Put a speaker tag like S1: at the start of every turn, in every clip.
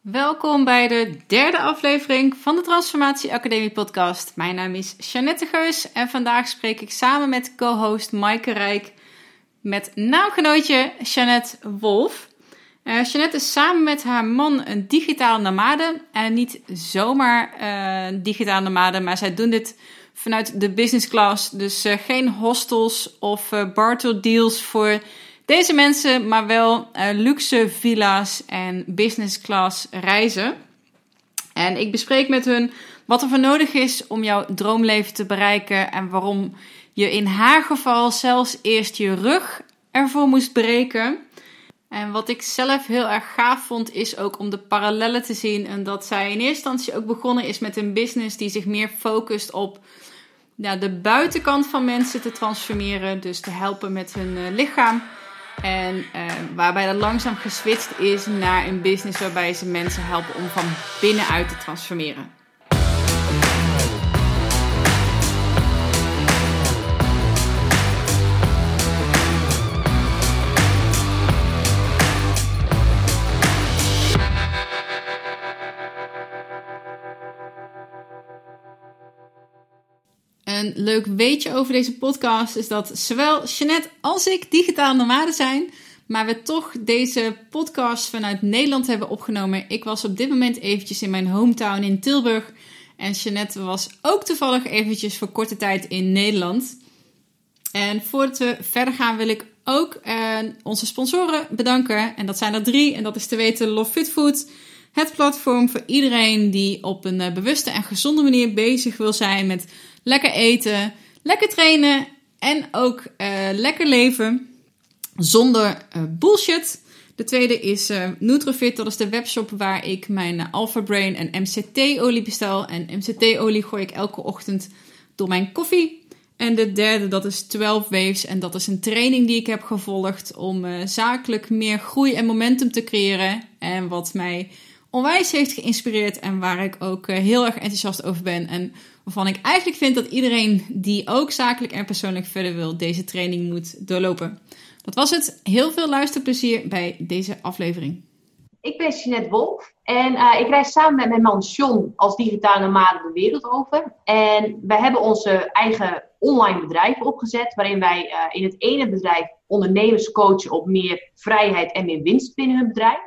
S1: Welkom bij de derde aflevering van de Transformatie Academie podcast. Mijn naam is Jeannette Geus en vandaag spreek ik samen met co-host Maaike Rijk met naamgenootje Jeannette Wolf. Uh, is samen met haar man een digitaal nomade. En niet zomaar uh, digitaal nomade, maar zij doen dit vanuit de business class. Dus uh, geen hostels of uh, deals voor deze mensen, maar wel uh, luxe villa's en business class reizen. En ik bespreek met hun wat er voor nodig is om jouw droomleven te bereiken en waarom je in haar geval zelfs eerst je rug ervoor moest breken. En wat ik zelf heel erg gaaf vond, is ook om de parallellen te zien. En dat zij in eerste instantie ook begonnen is met een business die zich meer focust op de buitenkant van mensen te transformeren. Dus te helpen met hun uh, lichaam. En uh, waarbij dat langzaam geswitcht is naar een business waarbij ze mensen helpen om van binnenuit te transformeren. Een leuk weetje over deze podcast is dat zowel Jeanette als ik digitaal nomade zijn, maar we toch deze podcast vanuit Nederland hebben opgenomen. Ik was op dit moment eventjes in mijn hometown in Tilburg en Jeanette was ook toevallig eventjes voor korte tijd in Nederland. En voordat we verder gaan wil ik ook eh, onze sponsoren bedanken. En dat zijn er drie. En dat is te weten Love Fit Food. Het platform voor iedereen die op een uh, bewuste en gezonde manier bezig wil zijn met lekker eten, lekker trainen en ook uh, lekker leven zonder uh, bullshit. De tweede is uh. Dat is de webshop waar ik mijn Alpha Brain en MCT-olie bestel. En MCT-olie gooi ik elke ochtend door mijn koffie. En de derde, dat is 12 Waves. En dat is een training die ik heb gevolgd om zakelijk meer groei en momentum te creëren. En wat mij onwijs heeft geïnspireerd en waar ik ook heel erg enthousiast over ben. En waarvan ik eigenlijk vind dat iedereen die ook zakelijk en persoonlijk verder wil, deze training moet doorlopen. Dat was het. Heel veel luisterplezier bij deze aflevering.
S2: Ik ben Jeanette Wolf en uh, ik reis samen met mijn man John als digitale nomade de wereld over. En wij hebben onze eigen online bedrijf opgezet, waarin wij uh, in het ene bedrijf ondernemers coachen op meer vrijheid en meer winst binnen hun bedrijf.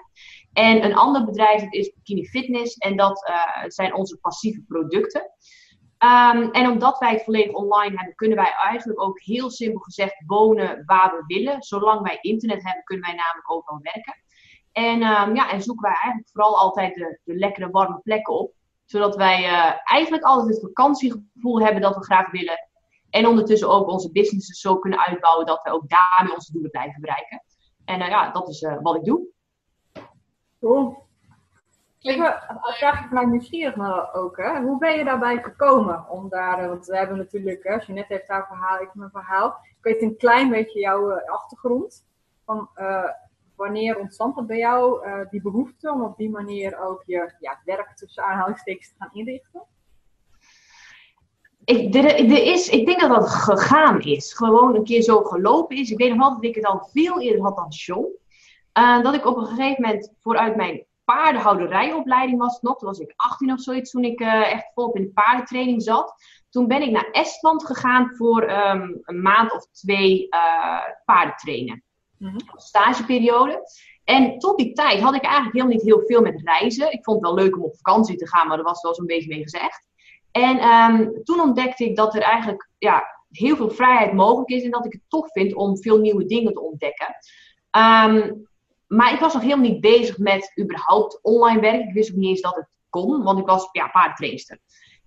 S2: En een ander bedrijf dat is Bikini Fitness en dat uh, zijn onze passieve producten. Um, en omdat wij het volledig online hebben, kunnen wij eigenlijk ook heel simpel gezegd wonen waar we willen. Zolang wij internet hebben, kunnen wij namelijk overal werken. En, um, ja, en zoeken wij eigenlijk vooral altijd de, de lekkere warme plekken op. Zodat wij uh, eigenlijk altijd het vakantiegevoel hebben dat we graag willen. En ondertussen ook onze businesses zo kunnen uitbouwen dat we ook daarmee onze doelen blijven bereiken. En uh, ja, dat is uh, wat ik doe.
S3: Cool. Ik vraag je vanuit nieuwsgierig maar ook, hè? hoe ben je daarbij gekomen om daar, want we hebben natuurlijk, hè, Jeanette heeft haar verhaal, ik heb mijn verhaal. Ik weet een klein beetje jouw uh, achtergrond, van uh, wanneer ontstond het bij jou, uh, die behoefte om op die manier ook je ja, werk tussen aanhalingstekens te gaan inrichten?
S2: Ik, er, er is, ik denk dat dat gegaan is, gewoon een keer zo gelopen is. Ik weet nog wel dat ik het al veel eerder had dan John. dat ik op een gegeven moment vooruit mijn paardenhouderijopleiding was het nog. Toen was ik 18 of zoiets toen ik uh, echt volop in de paardentraining zat. Toen ben ik naar Estland gegaan voor um, een maand of twee uh, paardentrainen. Mm-hmm. Stageperiode. En tot die tijd had ik eigenlijk helemaal niet heel veel met reizen. Ik vond het wel leuk om op vakantie te gaan, maar daar was wel zo'n beetje mee gezegd. En um, toen ontdekte ik dat er eigenlijk ja, heel veel vrijheid mogelijk is en dat ik het tof vind om veel nieuwe dingen te ontdekken. Um, maar ik was nog helemaal niet bezig met überhaupt online werk. Ik wist ook niet eens dat het kon, want ik was ja, paardentrainster.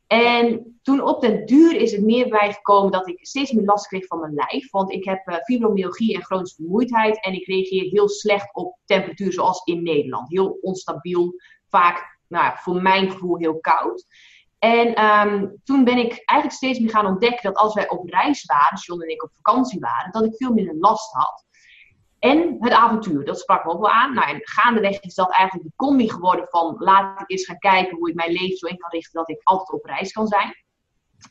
S2: En toen op den duur is het meer bij gekomen dat ik steeds meer last kreeg van mijn lijf. Want ik heb uh, fibromyalgie en chronische vermoeidheid. En ik reageer heel slecht op temperatuur zoals in Nederland. Heel onstabiel, vaak nou, voor mijn gevoel heel koud. En um, toen ben ik eigenlijk steeds meer gaan ontdekken dat als wij op reis waren, John en ik op vakantie waren, dat ik veel minder last had. En het avontuur, dat sprak me ook wel aan. Nou, en gaandeweg is dat eigenlijk de combi geworden van laat ik eens gaan kijken hoe ik mijn leven zo in kan richten dat ik altijd op reis kan zijn.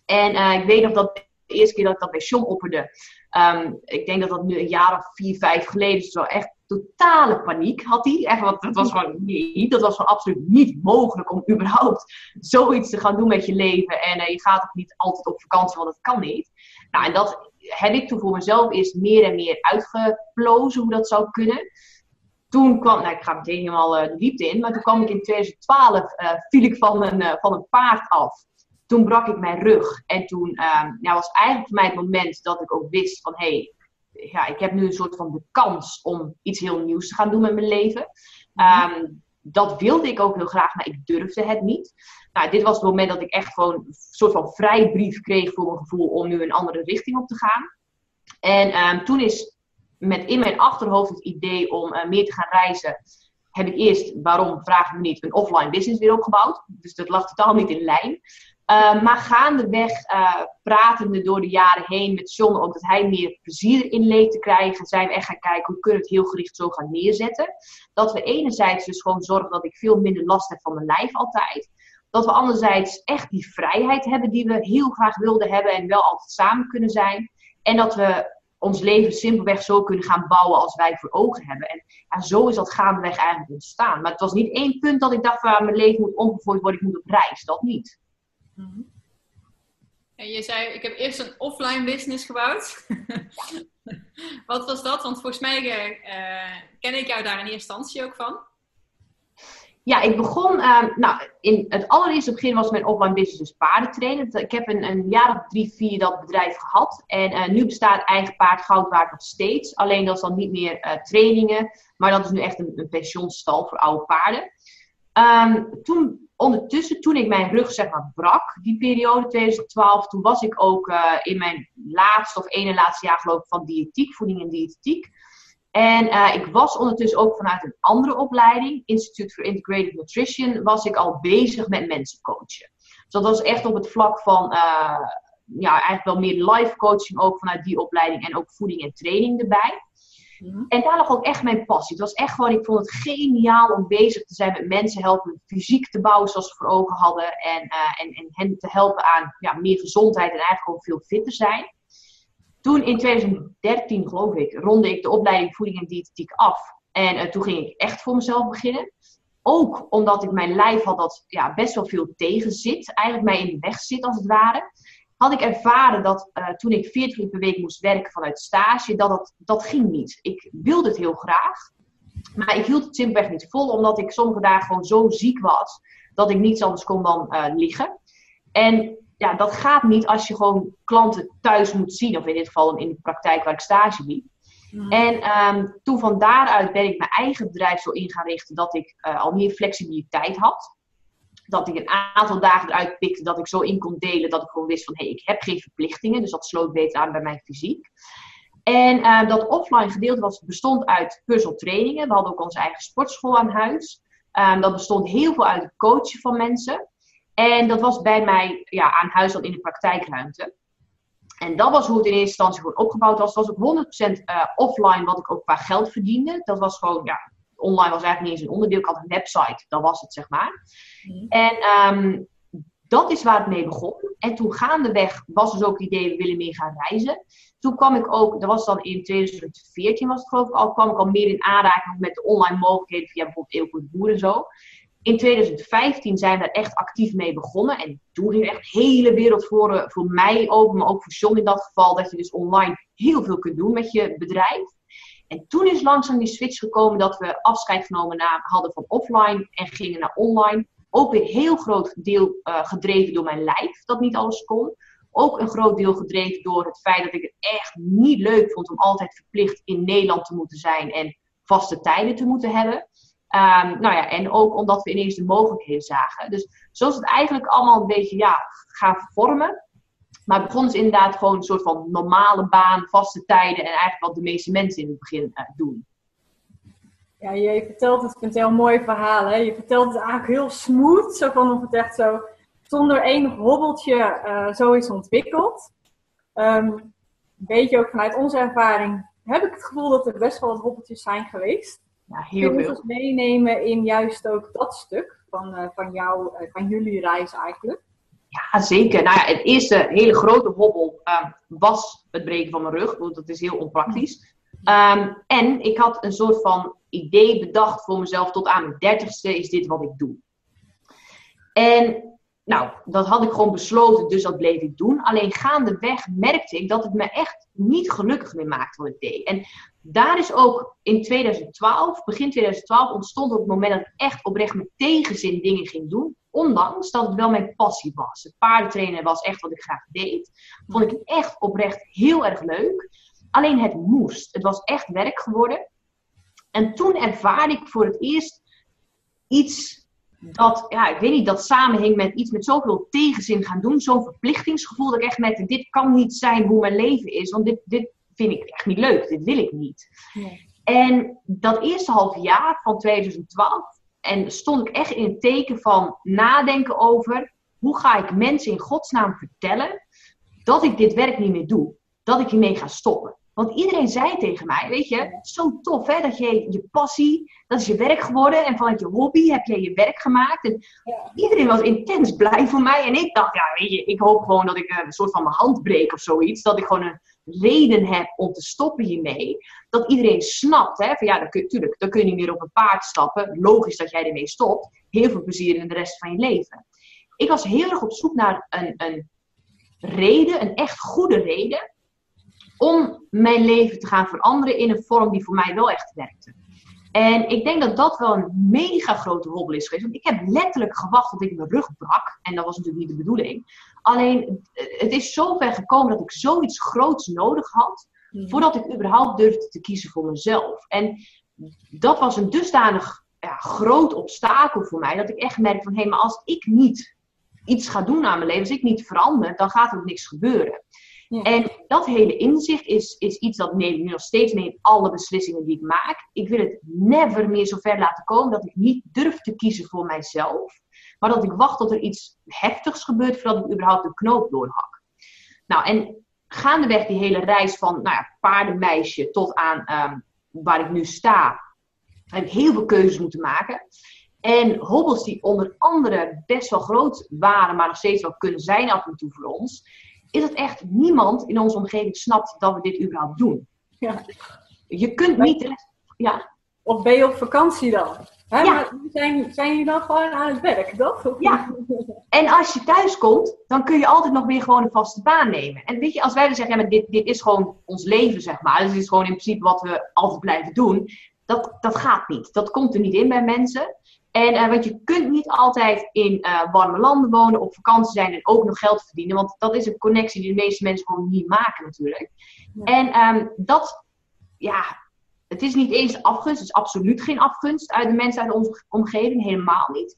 S2: En uh, ik weet nog dat de eerste keer dat ik dat bij John opperde, um, ik denk dat dat nu een jaar of vier, vijf geleden wel echt totale paniek had hij. Echt, want dat was gewoon nee, dat was gewoon absoluut niet mogelijk om überhaupt zoiets te gaan doen met je leven. En uh, je gaat ook niet altijd op vakantie, want dat kan niet. Nou, en dat heb ik toen voor mezelf eerst meer en meer uitgeplozen hoe dat zou kunnen. Toen kwam, nou ik ga meteen helemaal uh, de diepte in, maar toen kwam ik in 2012, uh, viel ik van een, van een paard af toen brak ik mijn rug. En toen ja, was eigenlijk voor mij het moment dat ik ook wist van hé, hey, ja, ik heb nu een soort van de kans om iets heel nieuws te gaan doen met mijn leven. Um, dat wilde ik ook heel graag, maar ik durfde het niet. Nou, dit was het moment dat ik echt gewoon een soort van vrijbrief kreeg voor mijn gevoel om nu een andere richting op te gaan. En um, toen is met in mijn achterhoofd het idee om uh, meer te gaan reizen. Heb ik eerst, waarom vraag ik me niet, een offline business weer opgebouwd. Dus dat lag totaal niet in lijn. Uh, maar gaandeweg, uh, pratende door de jaren heen met John, ook dat hij meer plezier in leek te krijgen, zijn we echt gaan kijken hoe kunnen we het heel gericht zo gaan neerzetten. Dat we enerzijds dus gewoon zorgen dat ik veel minder last heb van mijn lijf altijd. Dat we anderzijds echt die vrijheid hebben die we heel graag wilden hebben en wel altijd samen kunnen zijn. En dat we ons leven simpelweg zo kunnen gaan bouwen als wij voor ogen hebben. En ja, zo is dat gaandeweg eigenlijk ontstaan. Maar het was niet één punt dat ik dacht, van, mijn leven moet omgegooid worden, ik moet op reis. Dat niet.
S1: Mhm. En je zei, ik heb eerst een offline business gebouwd. Wat was dat? Want volgens mij uh, ken ik jou daar in eerste instantie ook van.
S2: Ja, ik begon, uh, nou, in het allereerste begin was mijn offline business dus paardentrainen. Ik heb een, een jaar of drie, vier dat bedrijf gehad. En uh, nu bestaat eigen paard Goudwaard nog steeds. Alleen dat is dan niet meer trainingen, maar dat is nu echt een, een pensioenstal voor oude paarden. Um, toen ondertussen, toen ik mijn rug zeg maar brak, die periode 2012, toen was ik ook uh, in mijn laatste of ene laatste jaar geloof ik van diëtiek, voeding en diëtetiek. En uh, ik was ondertussen ook vanuit een andere opleiding, Institute for Integrated Nutrition, was ik al bezig met mensen coachen. Dus dat was echt op het vlak van, uh, ja, eigenlijk wel meer life coaching ook vanuit die opleiding en ook voeding en training erbij. Mhm. En daar lag ook echt mijn passie. Het was echt gewoon, ik vond het geniaal om bezig te zijn met mensen helpen fysiek te bouwen zoals ze voor ogen hadden. En, uh, en, en hen te helpen aan ja, meer gezondheid en eigenlijk gewoon veel fitter zijn. Toen in 2013, geloof ik, ronde ik de opleiding voeding en diëtetiek af. En uh, toen ging ik echt voor mezelf beginnen. Ook omdat ik mijn lijf had dat ja, best wel veel tegen zit. Eigenlijk mij in de weg zit als het ware had ik ervaren dat uh, toen ik 40 uur per week moest werken vanuit stage, dat, dat dat ging niet. Ik wilde het heel graag, maar ik hield het simpelweg niet vol, omdat ik sommige dagen gewoon zo ziek was, dat ik niets anders kon dan uh, liggen. En ja, dat gaat niet als je gewoon klanten thuis moet zien, of in dit geval in de praktijk waar ik stage liep. Mm. En um, toen van daaruit ben ik mijn eigen bedrijf zo in gaan richten dat ik uh, al meer flexibiliteit had dat ik een aantal dagen eruit pikte dat ik zo in kon delen dat ik gewoon wist van hé, hey, ik heb geen verplichtingen. Dus dat sloot beter aan bij mijn fysiek. En uh, dat offline gedeelte was, bestond uit puzzeltrainingen. We hadden ook onze eigen sportschool aan huis. Um, dat bestond heel veel uit het coachen van mensen. En dat was bij mij ja, aan huis dan in de praktijkruimte. En dat was hoe het in eerste instantie gewoon opgebouwd was. Het was ook 100% uh, eh, offline wat ik ook qua geld verdiende. Dat was gewoon ja, online was eigenlijk niet eens een onderdeel. Ik had een website, dat was het zeg maar. Mhm. En ehm, dat is waar het mee begon. En toen gaandeweg was dus ook het idee, we willen meer gaan reizen. Toen kwam ik ook, dat was dan in 2014 was het geloof ik al, kwam ik al meer in aanraking met de online mogelijkheden via bijvoorbeeld Eelco de Boer en zo. In 2015 zijn we daar echt actief mee begonnen. En toen ging echt hele wereld voor, voor mij open, maar ook voor John in dat geval. Dat je dus online heel veel kunt doen met je bedrijf. En toen is langzaam die switch gekomen dat we afscheid genomen hadden van offline en gingen naar online. Ook weer heel groot deel uh, gedreven door mijn lijf, dat niet alles kon. Ook een groot deel gedreven door het feit dat ik het echt niet leuk vond om altijd verplicht in Nederland te moeten zijn en vaste tijden te moeten hebben. Um, nou ja, en ook omdat we ineens de mogelijkheden zagen. Dus zo is het eigenlijk allemaal een beetje ja, gaan vormen. Maar het begon dus inderdaad gewoon een soort van normale baan, vaste tijden en eigenlijk wat de meeste mensen in het begin uh, doen.
S3: Ja, je vertelt het, ik vind het een heel mooi verhaal. Hè? Je vertelt het eigenlijk heel smooth, zo van het echt zo zonder enig hobbeltje uh, zo is ontwikkeld. Um, een beetje ook vanuit onze ervaring heb ik het gevoel dat er best wel wat hobbeltjes zijn geweest.
S2: Ja, heel
S3: Kun
S2: je
S3: ons meenemen in juist ook dat stuk van, uh, van, jou, van jullie reis eigenlijk?
S2: Ja, zeker. Nou ja, het eerste hele grote hobbel uh, was het breken van mijn rug. Want dat is heel onpraktisch. Ehm, en ik had een soort van idee bedacht voor mezelf. Tot aan mijn dertigste is dit wat ik doe. En nou, dat had ik gewoon besloten, dus dat bleef ik doen. Alleen gaandeweg merkte ik dat het me echt niet gelukkig meer maakte wat ik deed. En daar is ook in 2012, begin 2012, ontstond op het moment dat ik echt oprecht met tegenzin dingen ging doen. Ondanks dat het wel mijn passie was. Het paardentrainen was echt wat ik graag deed. Vond ik echt oprecht heel erg leuk. Alleen het moest. Het was echt werk geworden. En toen ervaarde ik voor het eerst iets dat, ja, ik weet niet, dat samenhing met iets met zoveel tegenzin gaan doen. Zo'n verplichtingsgevoel dat ik echt met, dit kan niet zijn hoe mijn leven is. Want dit, dit vind ik echt niet leuk. Dit wil ik niet. Nee. En dat eerste half jaar van 2012, en stond ik echt in het teken van nadenken over, hoe ga ik mensen in godsnaam vertellen dat ik dit werk niet meer doe. Dat ik hiermee ga stoppen. Want iedereen zei tegen mij, weet je, zo tof hè, dat je je passie, dat is je werk geworden. En vanuit je hobby heb je je werk gemaakt. En iedereen was intens blij voor mij. En ik dacht, ja, weet je, ik hoop gewoon dat ik een soort van mijn hand breek of zoiets. Dat ik gewoon een reden heb om te stoppen hiermee. Dat iedereen snapt, hè, van ja, dan kun, tuurlijk, dan kun je niet meer op een paard stappen. Logisch dat jij ermee stopt. Heel veel plezier in de rest van je leven. Ik was heel erg op zoek naar een, een reden, een echt goede reden om mijn leven te gaan veranderen in een vorm die voor mij wel echt werkte. En ik denk dat dat wel een mega grote hobbel is geweest. Want ik heb letterlijk gewacht tot ik mijn rug brak. En dat was natuurlijk niet de bedoeling. Alleen, het is zover gekomen dat ik zoiets groots nodig had. Hmm. Voordat ik überhaupt durfde te kiezen voor mezelf. En dat was een dusdanig ja, groot obstakel voor mij. Dat ik echt merkte van, hé, hey, maar als ik niet iets ga doen aan mijn leven. Als ik niet verander, dan gaat er niks gebeuren. En dat hele inzicht is, is iets dat neem ik nu nog steeds mee in alle beslissingen die ik maak. Ik wil het never meer zo ver laten komen dat ik niet durf te kiezen voor mijzelf. Maar dat ik wacht tot er iets heftigs gebeurt voordat ik überhaupt de knoop doorhak. Nou, en gaandeweg die hele reis van nou ja, paardenmeisje tot aan ehm, waar ik nu sta, heb ik heel veel keuzes moeten maken. En hobbels die onder andere best wel groot waren, maar nog steeds wel kunnen zijn af en toe voor ons is dat echt niemand in onze omgeving snapt dat we dit überhaupt doen. Ja. Je kunt niet. Ja.
S3: Of ben je op vakantie dan? Hè? Ja. Maar zijn, zijn jullie dan gewoon aan het werk, toch?
S2: Ja. En als je thuis komt, dan kun je altijd nog weer gewoon een vaste baan nemen. En weet je, als wij dan zeggen, ja, maar dit, dit is gewoon ons leven, zeg maar. Dus dit is gewoon in principe wat we altijd blijven doen. Dat, dat gaat niet. Dat komt er niet in bij mensen. En uh, want je kunt niet altijd in uh, warme landen wonen, op vakantie zijn en ook nog geld verdienen. Want dat is een connectie die de meeste mensen gewoon niet maken natuurlijk. En um, dat, ja, het is niet eens afgunst. Het is absoluut geen afgunst uit de mensen uit onze omgeving. Helemaal niet.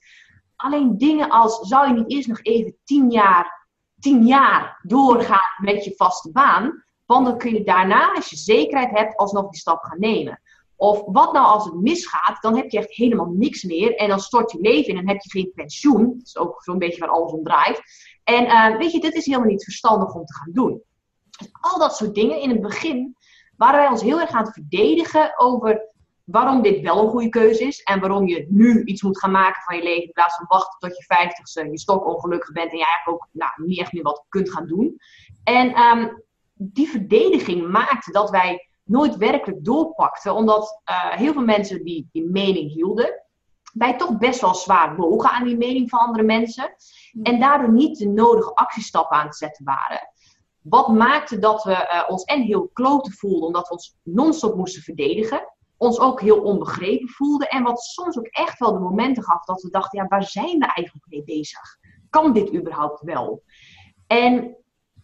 S2: Alleen dingen als, zou je niet eerst nog even tien jaar, tien jaar doorgaan met je vaste baan? Want dan kun je daarna, als je zekerheid hebt, alsnog die stap gaan nemen. Of wat nou als het misgaat, dan heb je echt helemaal niks meer. En dan stort je leven in en heb je geen pensioen. Dat is ook zo'n beetje waar alles om draait. En uh, weet je, dit is helemaal niet verstandig om te gaan doen. Dus al dat soort dingen. In het begin waren wij ons heel erg aan het verdedigen over waarom dit wel een goede keuze is. En waarom je nu iets moet gaan maken van je leven. In plaats van wachten tot je vijftigste, je stok ongelukkig bent. En je eigenlijk ook nou, niet echt meer wat kunt gaan doen. En um, die verdediging maakte dat wij nooit werkelijk doorpakte. Omdat uh, heel veel mensen die die mening hielden, wij toch best wel zwaar wogen aan die mening van andere mensen. En daardoor niet de nodige actiestappen aan te zetten waren. Wat maakte dat we uh, ons en heel kloten voelden, omdat we ons non-stop moesten verdedigen. Ons ook heel onbegrepen voelden. En wat soms ook echt wel de momenten gaf dat we dachten, ja, waar zijn we eigenlijk mee bezig? Kan dit überhaupt wel? En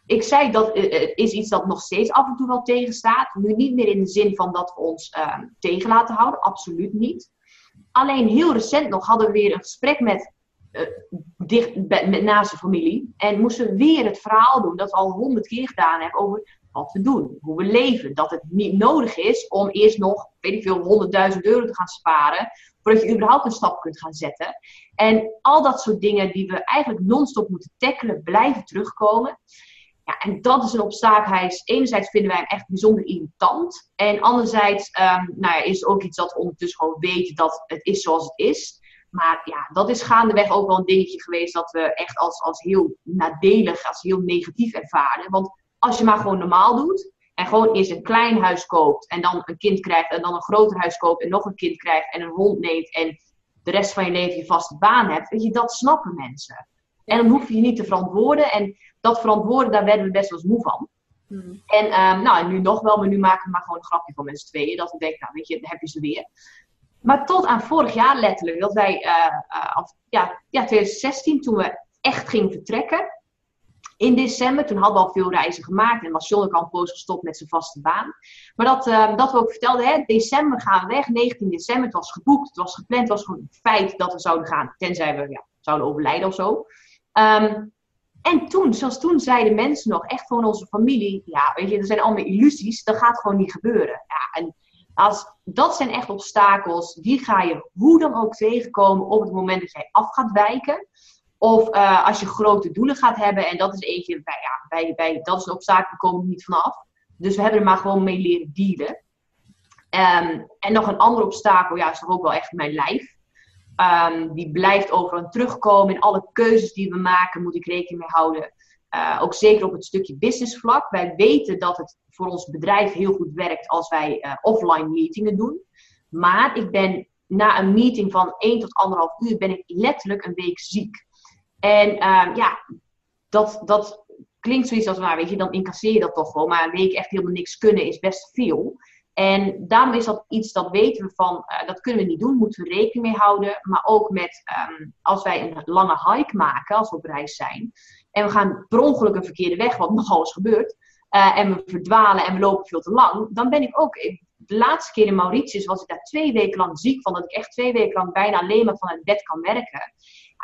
S2: ik zei dat uh, is iets dat nog steeds af en toe wel tegenstaat. Nu niet meer in de zin van dat we ons uh, tegen laten houden, absoluut niet. Alleen heel recent nog hadden we weer een gesprek met, uh, dicht, met naast de familie. En moesten we weer het verhaal doen dat we al honderd keer gedaan hebben over wat we doen, hoe we leven. Dat het niet nodig is om eerst nog, weet ik veel, 100.000 euro te gaan sparen. Voordat je überhaupt een stap kunt gaan zetten. En al dat soort dingen die we eigenlijk non-stop moeten tackelen, blijven terugkomen. Ja, en dat is een obstakel. enerzijds vinden wij hem echt bijzonder irritant. En anderzijds um, nou ja, is het ook iets dat we ondertussen gewoon weten dat het is zoals het is. Maar ja, dat is gaandeweg ook wel een dingetje geweest dat we echt als, als heel nadelig, als heel negatief ervaren. Want als je maar gewoon normaal doet En gewoon eerst een klein huis koopt en dan een kind krijgt en dan een groter huis koopt en nog een kind krijgt en een hond neemt en de rest van je leven je vaste baan hebt. Weet je, dat snappen mensen. En dan hoef je je niet te verantwoorden. En dat verantwoorden, daar werden we best wel eens moe van. Hmm. En, um, nou, en nu nog wel, maar nu maken we maar gewoon een grapje van mensen tweeën. Dat ik denk, nou weet je, dan heb je ze weer. Maar tot aan vorig jaar letterlijk, dat wij, uh, ja, ja, 2016, toen we echt gingen vertrekken. In december, toen hadden we al veel reizen gemaakt en was John al poos gestopt met zijn vaste baan. Maar dat, uh, dat we ook vertelden, hè, december gaan we weg, 19 december, het was geboekt, het was gepland, het was gewoon een feit dat we zouden gaan, tenzij we ja, zouden overlijden of zo. Um, en toen, zoals toen zeiden mensen nog, echt gewoon onze familie, ja, weet je, er zijn allemaal illusies, dat gaat gewoon niet gebeuren. Ja, en als, dat zijn echt obstakels, die ga je hoe dan ook tegenkomen op het moment dat jij af gaat wijken. Of uh, als je grote doelen gaat hebben, en dat is eentje, bij, ja, bij, bij, dat is een obstakel, komen we niet vanaf. Dus we hebben er maar gewoon mee leren dealen. Um, en nog een ander obstakel, ja, is toch ook wel echt mijn lijf. Um, die blijft overal terugkomen. In alle keuzes die we maken moet ik rekening mee houden. Uh, ook zeker op het stukje businessvlak. Wij weten dat het voor ons bedrijf heel goed werkt als wij uh, offline meetingen doen. Maar ik ben na een meeting van 1 tot 1,5 uur ben ik letterlijk een week ziek. En uh, ja, dat, dat klinkt zoiets als, nou weet je, dan incasseer je dat toch wel. Maar een week echt helemaal niks kunnen is best veel. En daarom is dat iets dat weten we van, uh, dat kunnen we niet doen, moeten we rekening mee houden. Maar ook met, um, als wij een lange hike maken, als we op reis zijn. En we gaan per ongeluk een verkeerde weg, wat nogal eens gebeurt. Uh, en we verdwalen en we lopen veel te lang. Dan ben ik ook, de laatste keer in Mauritius was ik daar twee weken lang ziek van. Dat ik echt twee weken lang bijna alleen maar van het bed kan werken.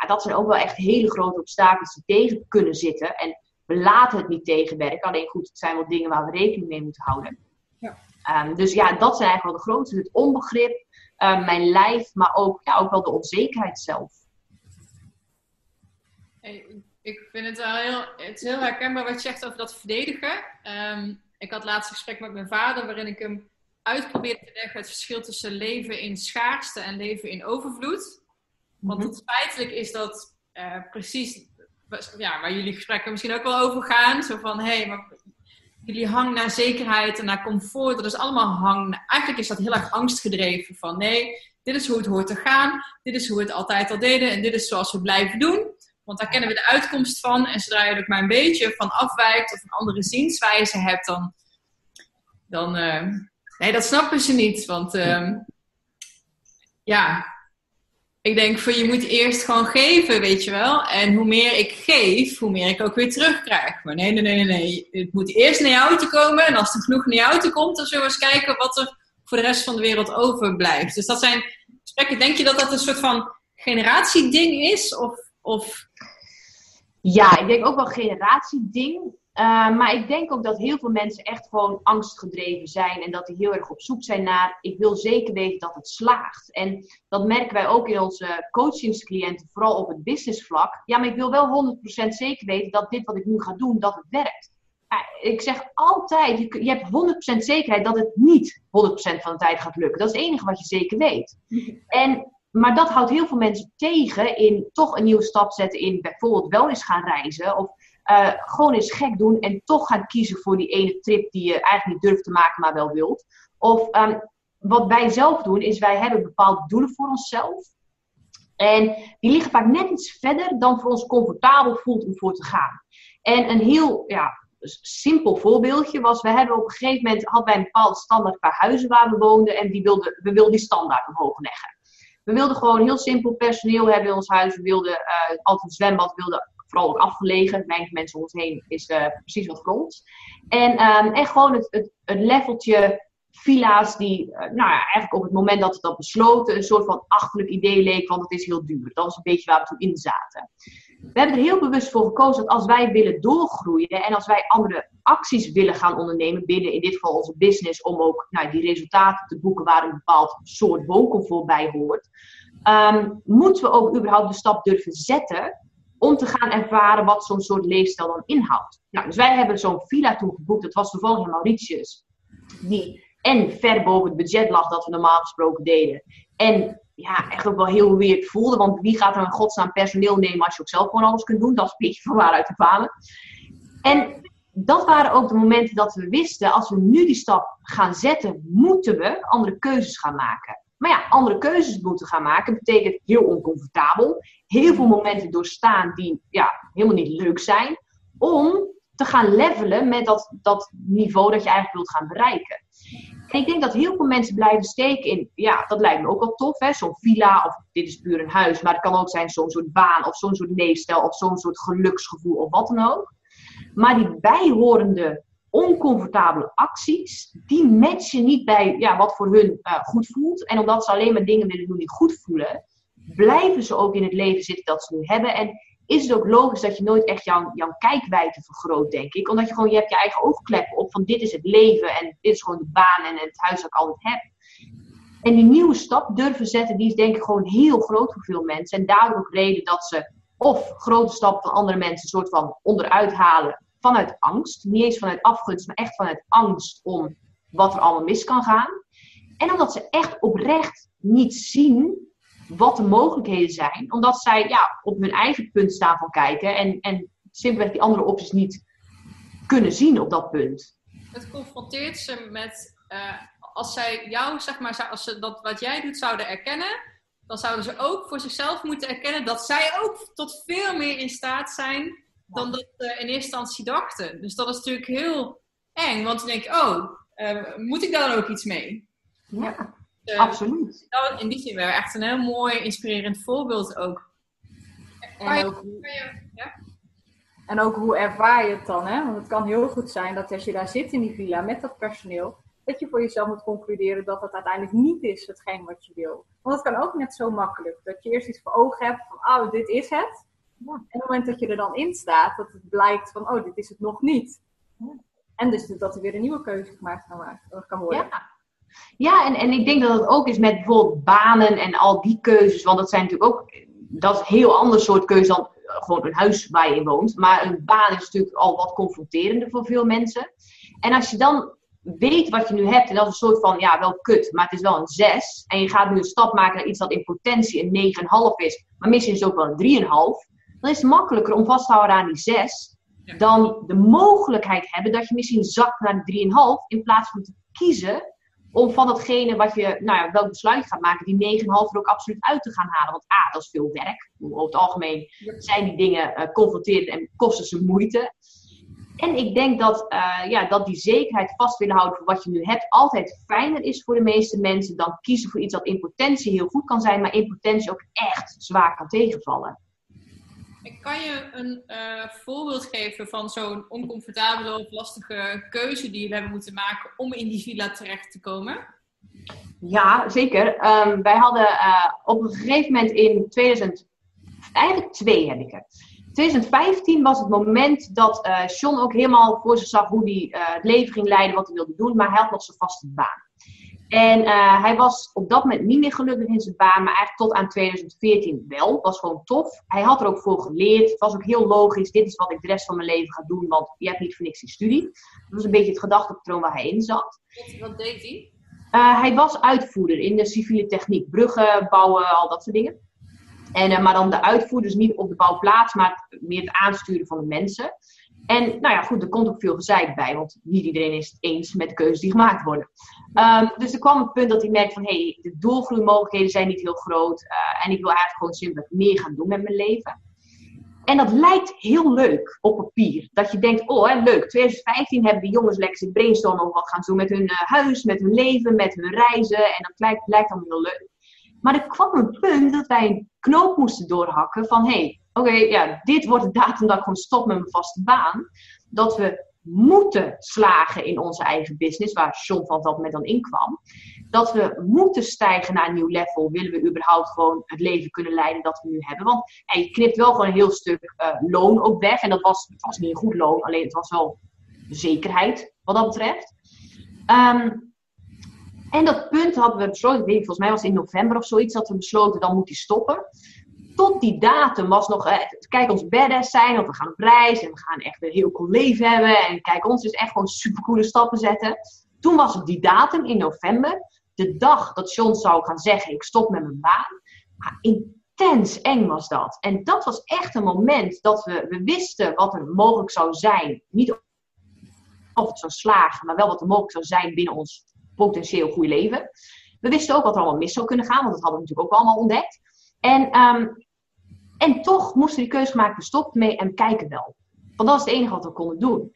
S2: Ja, dat zijn ook wel echt hele grote obstakels die tegen kunnen zitten. En we laten het niet tegenwerken. Alleen goed, het zijn wel dingen waar we rekening mee moeten houden. Um, dus ja, dat zijn eigenlijk wel de grootste. Het onbegrip, um, mijn lijf, maar ook, ja, ook wel de onzekerheid zelf.
S1: Hey, ik vind het wel heel, het is heel herkenbaar wat je zegt over dat verdedigen. Um, ik had laatst een gesprek met mijn vader waarin ik hem uitprobeerde te leggen het verschil tussen leven in schaarste en leven in overvloed. Want mhm. het feitelijk is dat uh, precies ja, waar jullie gesprekken misschien ook wel over gaan. Zo van, hé, hey, maar jullie hang naar zekerheid en naar comfort. Dat is allemaal hang. Eigenlijk is dat heel erg angstgedreven. Van nee, dit is hoe het hoort te gaan. Dit is hoe we het altijd al deden. En dit is zoals we blijven doen. Want daar kennen we de uitkomst van. En zodra je er maar een beetje van afwijkt of een andere zienswijze hebt, dan. dan uh, nee, dat snappen ze niet. Want uh, ja, ik denk van je moet eerst gewoon geven, weet je wel. En hoe meer ik geef, hoe meer ik ook weer terugkrijg. Maar nee, nee, nee, nee. Het moet eerst naar jou te komen. En als er genoeg naar jou te komt, dan zullen we eens kijken wat er voor de rest van de wereld overblijft. Dus dat zijn gesprekken. Denk je dat dat een soort van generatieding is? Of, of...
S2: Ja, ik denk ook wel generatieding. Uh, maar ik denk ook dat heel veel mensen echt gewoon angstgedreven zijn en dat die heel erg op zoek zijn naar, ik wil zeker weten dat het slaagt. En dat merken wij ook in onze coachingscliënten, vooral op het businessvlak. Ja, maar ik wil wel 100% zeker weten dat dit wat ik nu ga doen, dat het werkt. Uh, ik zeg altijd, je, je hebt 100% zekerheid dat het niet 100% van de tijd gaat lukken. Dat is het enige wat je zeker weet. En maar dat houdt heel veel mensen tegen in toch een nieuwe stap zetten in bijvoorbeeld wel eens gaan reizen. Of uh, gewoon eens gek doen en toch gaan kiezen voor die ene trip die je eigenlijk niet durft te maken, maar wel wilt. Of um, wat wij zelf doen, is wij hebben bepaalde doelen voor onszelf. En die liggen vaak net iets verder dan voor ons comfortabel voelt om voor te gaan. En een heel ja, simpel voorbeeldje was, we hebben op een gegeven moment hadden wij een bepaalde standaard qua huizen waar we woonden en die wilden, we wilden die standaard omhoog leggen. We wilden gewoon heel simpel personeel hebben in ons huis. We wilden uh, altijd een zwembad, we wilden vooral ook afgelegen. Weinig mensen om ons heen is uh, precies wat voor ons. En, um, en gewoon het, het, het leveltje villa's die, uh, nou ja, eigenlijk op het moment dat we dat besloten, een soort van achterlijk idee leek, want het is heel duur. Dat was een beetje waar we toen in zaten. We hebben er heel bewust voor gekozen dat als wij willen doorgroeien en als wij andere acties willen gaan ondernemen binnen in dit geval onze business, om ook nou, die resultaten te boeken waar een bepaald soort wooncomfort bij hoort, um, moeten we ook überhaupt de stap durven zetten om te gaan ervaren wat zo'n soort leefstijl dan inhoudt. Nou, dus wij hebben zo'n villa toen geboekt, dat was toevallig in Mauritius, die en ver boven het budget lag dat we normaal gesproken deden. En ja, echt ook wel heel weird voelde, want wie gaat er een godsnaam personeel nemen als je ook zelf gewoon alles kunt doen? Dat is een beetje van waaruit te falen. En dat waren ook de momenten dat we wisten, als we nu die stap gaan zetten, moeten we andere keuzes gaan maken. Maar ja, andere keuzes moeten gaan maken betekent heel oncomfortabel. Heel veel momenten doorstaan die ja, helemaal niet leuk zijn. Om te gaan levelen met dat, dat niveau dat je eigenlijk wilt gaan bereiken. En ik denk dat heel veel mensen blijven steken in, ja, dat lijkt me ook wel tof, hè, zo'n villa of dit is puur een huis, maar het kan ook zijn zo'n soort baan of zo'n soort leefstijl of zo'n soort geluksgevoel of wat dan ook. Maar die bijhorende oncomfortabele acties, die matchen niet bij ja, wat voor hun uh, goed voelt. En omdat ze alleen maar dingen willen doen die goed voelen, blijven ze ook in het leven zitten dat ze nu hebben. En is het ook logisch dat je nooit echt jouw, jouw kijkwijte vergroot, denk ik. Omdat je gewoon, je hebt je eigen oogkleppen op van dit is het leven en dit is gewoon de baan en het huis dat ik altijd heb. En die nieuwe stap durven zetten, die is denk ik gewoon heel groot voor veel mensen. En daardoor ook reden dat ze of grote stappen van andere mensen een soort van onderuit halen vanuit angst. Niet eens vanuit afgunst, maar echt vanuit angst om wat er allemaal mis kan gaan. En omdat ze echt oprecht niet zien wat de mogelijkheden zijn. Omdat zij ja, op hun eigen punt staan van kijken. En, en simpelweg die andere opties niet kunnen zien op dat punt.
S1: Het confronteert ze met... Uh, als zij jou, zeg maar, als ze dat wat jij doet zouden erkennen... dan zouden ze ook voor zichzelf moeten erkennen... dat zij ook tot veel meer in staat zijn... dan dat ze in eerste instantie dachten. Dus dat is natuurlijk heel eng. Want dan denk je, oh, uh, moet ik daar dan ook iets mee?
S2: Ja. Uh, Absoluut.
S1: in die zin wel echt een heel mooi, inspirerend voorbeeld ook.
S3: En ook, ja? en ook hoe ervaar je het dan? Hè? Want het kan heel goed zijn dat als je daar zit in die villa met dat personeel, dat je voor jezelf moet concluderen dat het uiteindelijk niet is hetgeen wat je wil. Want het kan ook net zo makkelijk. Dat je eerst iets voor ogen hebt van, oh, dit is het. En op het moment dat je er dan in staat, dat het blijkt van, oh, dit is het nog niet. En dus dat er weer een nieuwe keuze gemaakt kan worden.
S2: Ja. Ja, en, en ik denk dat het ook is met bijvoorbeeld banen en al die keuzes. Want dat zijn natuurlijk ook, dat is een heel ander soort keuze dan gewoon een huis waar je in woont. Maar een baan is natuurlijk al wat confronterender voor veel mensen. En als je dan weet wat je nu hebt, en dat is een soort van, ja, wel kut, maar het is wel een 6. En je gaat nu een stap maken naar iets dat in potentie een 9,5 is, maar misschien is het ook wel een 3,5. Dan is het makkelijker om vast te houden aan die 6, dan de mogelijkheid hebben dat je misschien zakt naar de 3,5, in plaats van te kiezen om van datgene wat je, nou ja, welk besluit gaat maken, die 9,5 er ook absoluut uit te gaan halen. Want A, dat is veel werk. Over het algemeen zijn die dingen uh, confronterend en kosten ze moeite. En ik denk dat, uh, ja, dat die zekerheid vast willen houden voor wat je nu hebt, altijd fijner is voor de meeste mensen dan kiezen voor iets dat in potentie heel goed kan zijn, maar in potentie ook echt zwaar kan tegenvallen.
S1: Kan je een uh, voorbeeld geven van zo'n oncomfortabele of lastige keuze die jullie hebben moeten maken om in die villa terecht te komen?
S2: Ja, zeker. Um, wij hadden uh, op een gegeven moment in 2000, eigenlijk twee heb ik het. 2015 was het moment dat uh, John ook helemaal voor zich zag hoe hij het leven ging leiden, wat hij wilde doen, maar hij had nog zijn vaste baan. En uh, hij was op dat moment niet meer gelukkig in zijn baan, maar eigenlijk tot aan 2014 wel. Was gewoon tof. Hij had er ook voor geleerd. Het was ook heel logisch. Dit is wat ik de rest van mijn leven ga doen, want je hebt niet voor niks in studie. Dat was een beetje het gedachtepatroon waar hij in zat.
S1: Wat, deed hij?
S2: Uh, hij was uitvoerder in de civiele techniek. Bruggen bouwen, al dat soort dingen. En, uh, maar dan de uitvoerders niet op de bouwplaats, maar meer het aansturen van de mensen. En nou ja, goed, er komt ook veel gezeik bij, want niet iedereen is het eens met de keuzes die gemaakt worden. Um, dus er kwam een punt dat hij merkte van, hé, hey, de doorgroeimogelijkheden zijn niet heel groot. Uh, en ik wil eigenlijk gewoon simpelweg meer gaan doen met mijn leven. En dat lijkt heel leuk op papier. Dat je denkt, oh hè, leuk, 2015 hebben de jongens lekker brainstormen over wat gaan doen met hun uh, huis, met hun leven, met hun reizen. En dat lijkt, lijkt dan heel leuk. Maar er kwam een punt dat wij een knoop moesten doorhakken van, hé, hey, oké, ja, dit wordt de datum dat ik gewoon stop met mijn vaste baan. Dat we moeten slagen in onze eigen business, waar John van dat met dan in kwam. Dat we moeten stijgen naar een nieuw level, willen we überhaupt gewoon het leven kunnen leiden dat we nu hebben. Want je knipt wel gewoon een heel stuk uh, loon ook weg. En dat was, was niet een goed loon, alleen het was wel zekerheid wat dat betreft. Um, en dat punt hadden we besloten, ik volgens mij was het in november of zoiets, dat we besloten, dan moet hij stoppen tot die datum was nog, kijk ons badass zijn, of we gaan op reis en we gaan echt een heel cool leven hebben. En kijk ons dus echt gewoon supercoole stappen zetten. Toen was het die datum in november, de dag dat John zou gaan zeggen, ik stop met mijn baan. Maar intens eng was dat. En dat was echt een moment dat we, we wisten wat er mogelijk zou zijn. Niet of het zou slagen, maar wel wat er mogelijk zou zijn binnen ons potentieel goede leven. We wisten ook wat er allemaal mis zou kunnen gaan, want dat hadden we natuurlijk ook allemaal ontdekt. En, ehm, en toch moesten die keuze gemaakt, stoppen mee en kijken wel. Want dat is het enige wat we konden doen.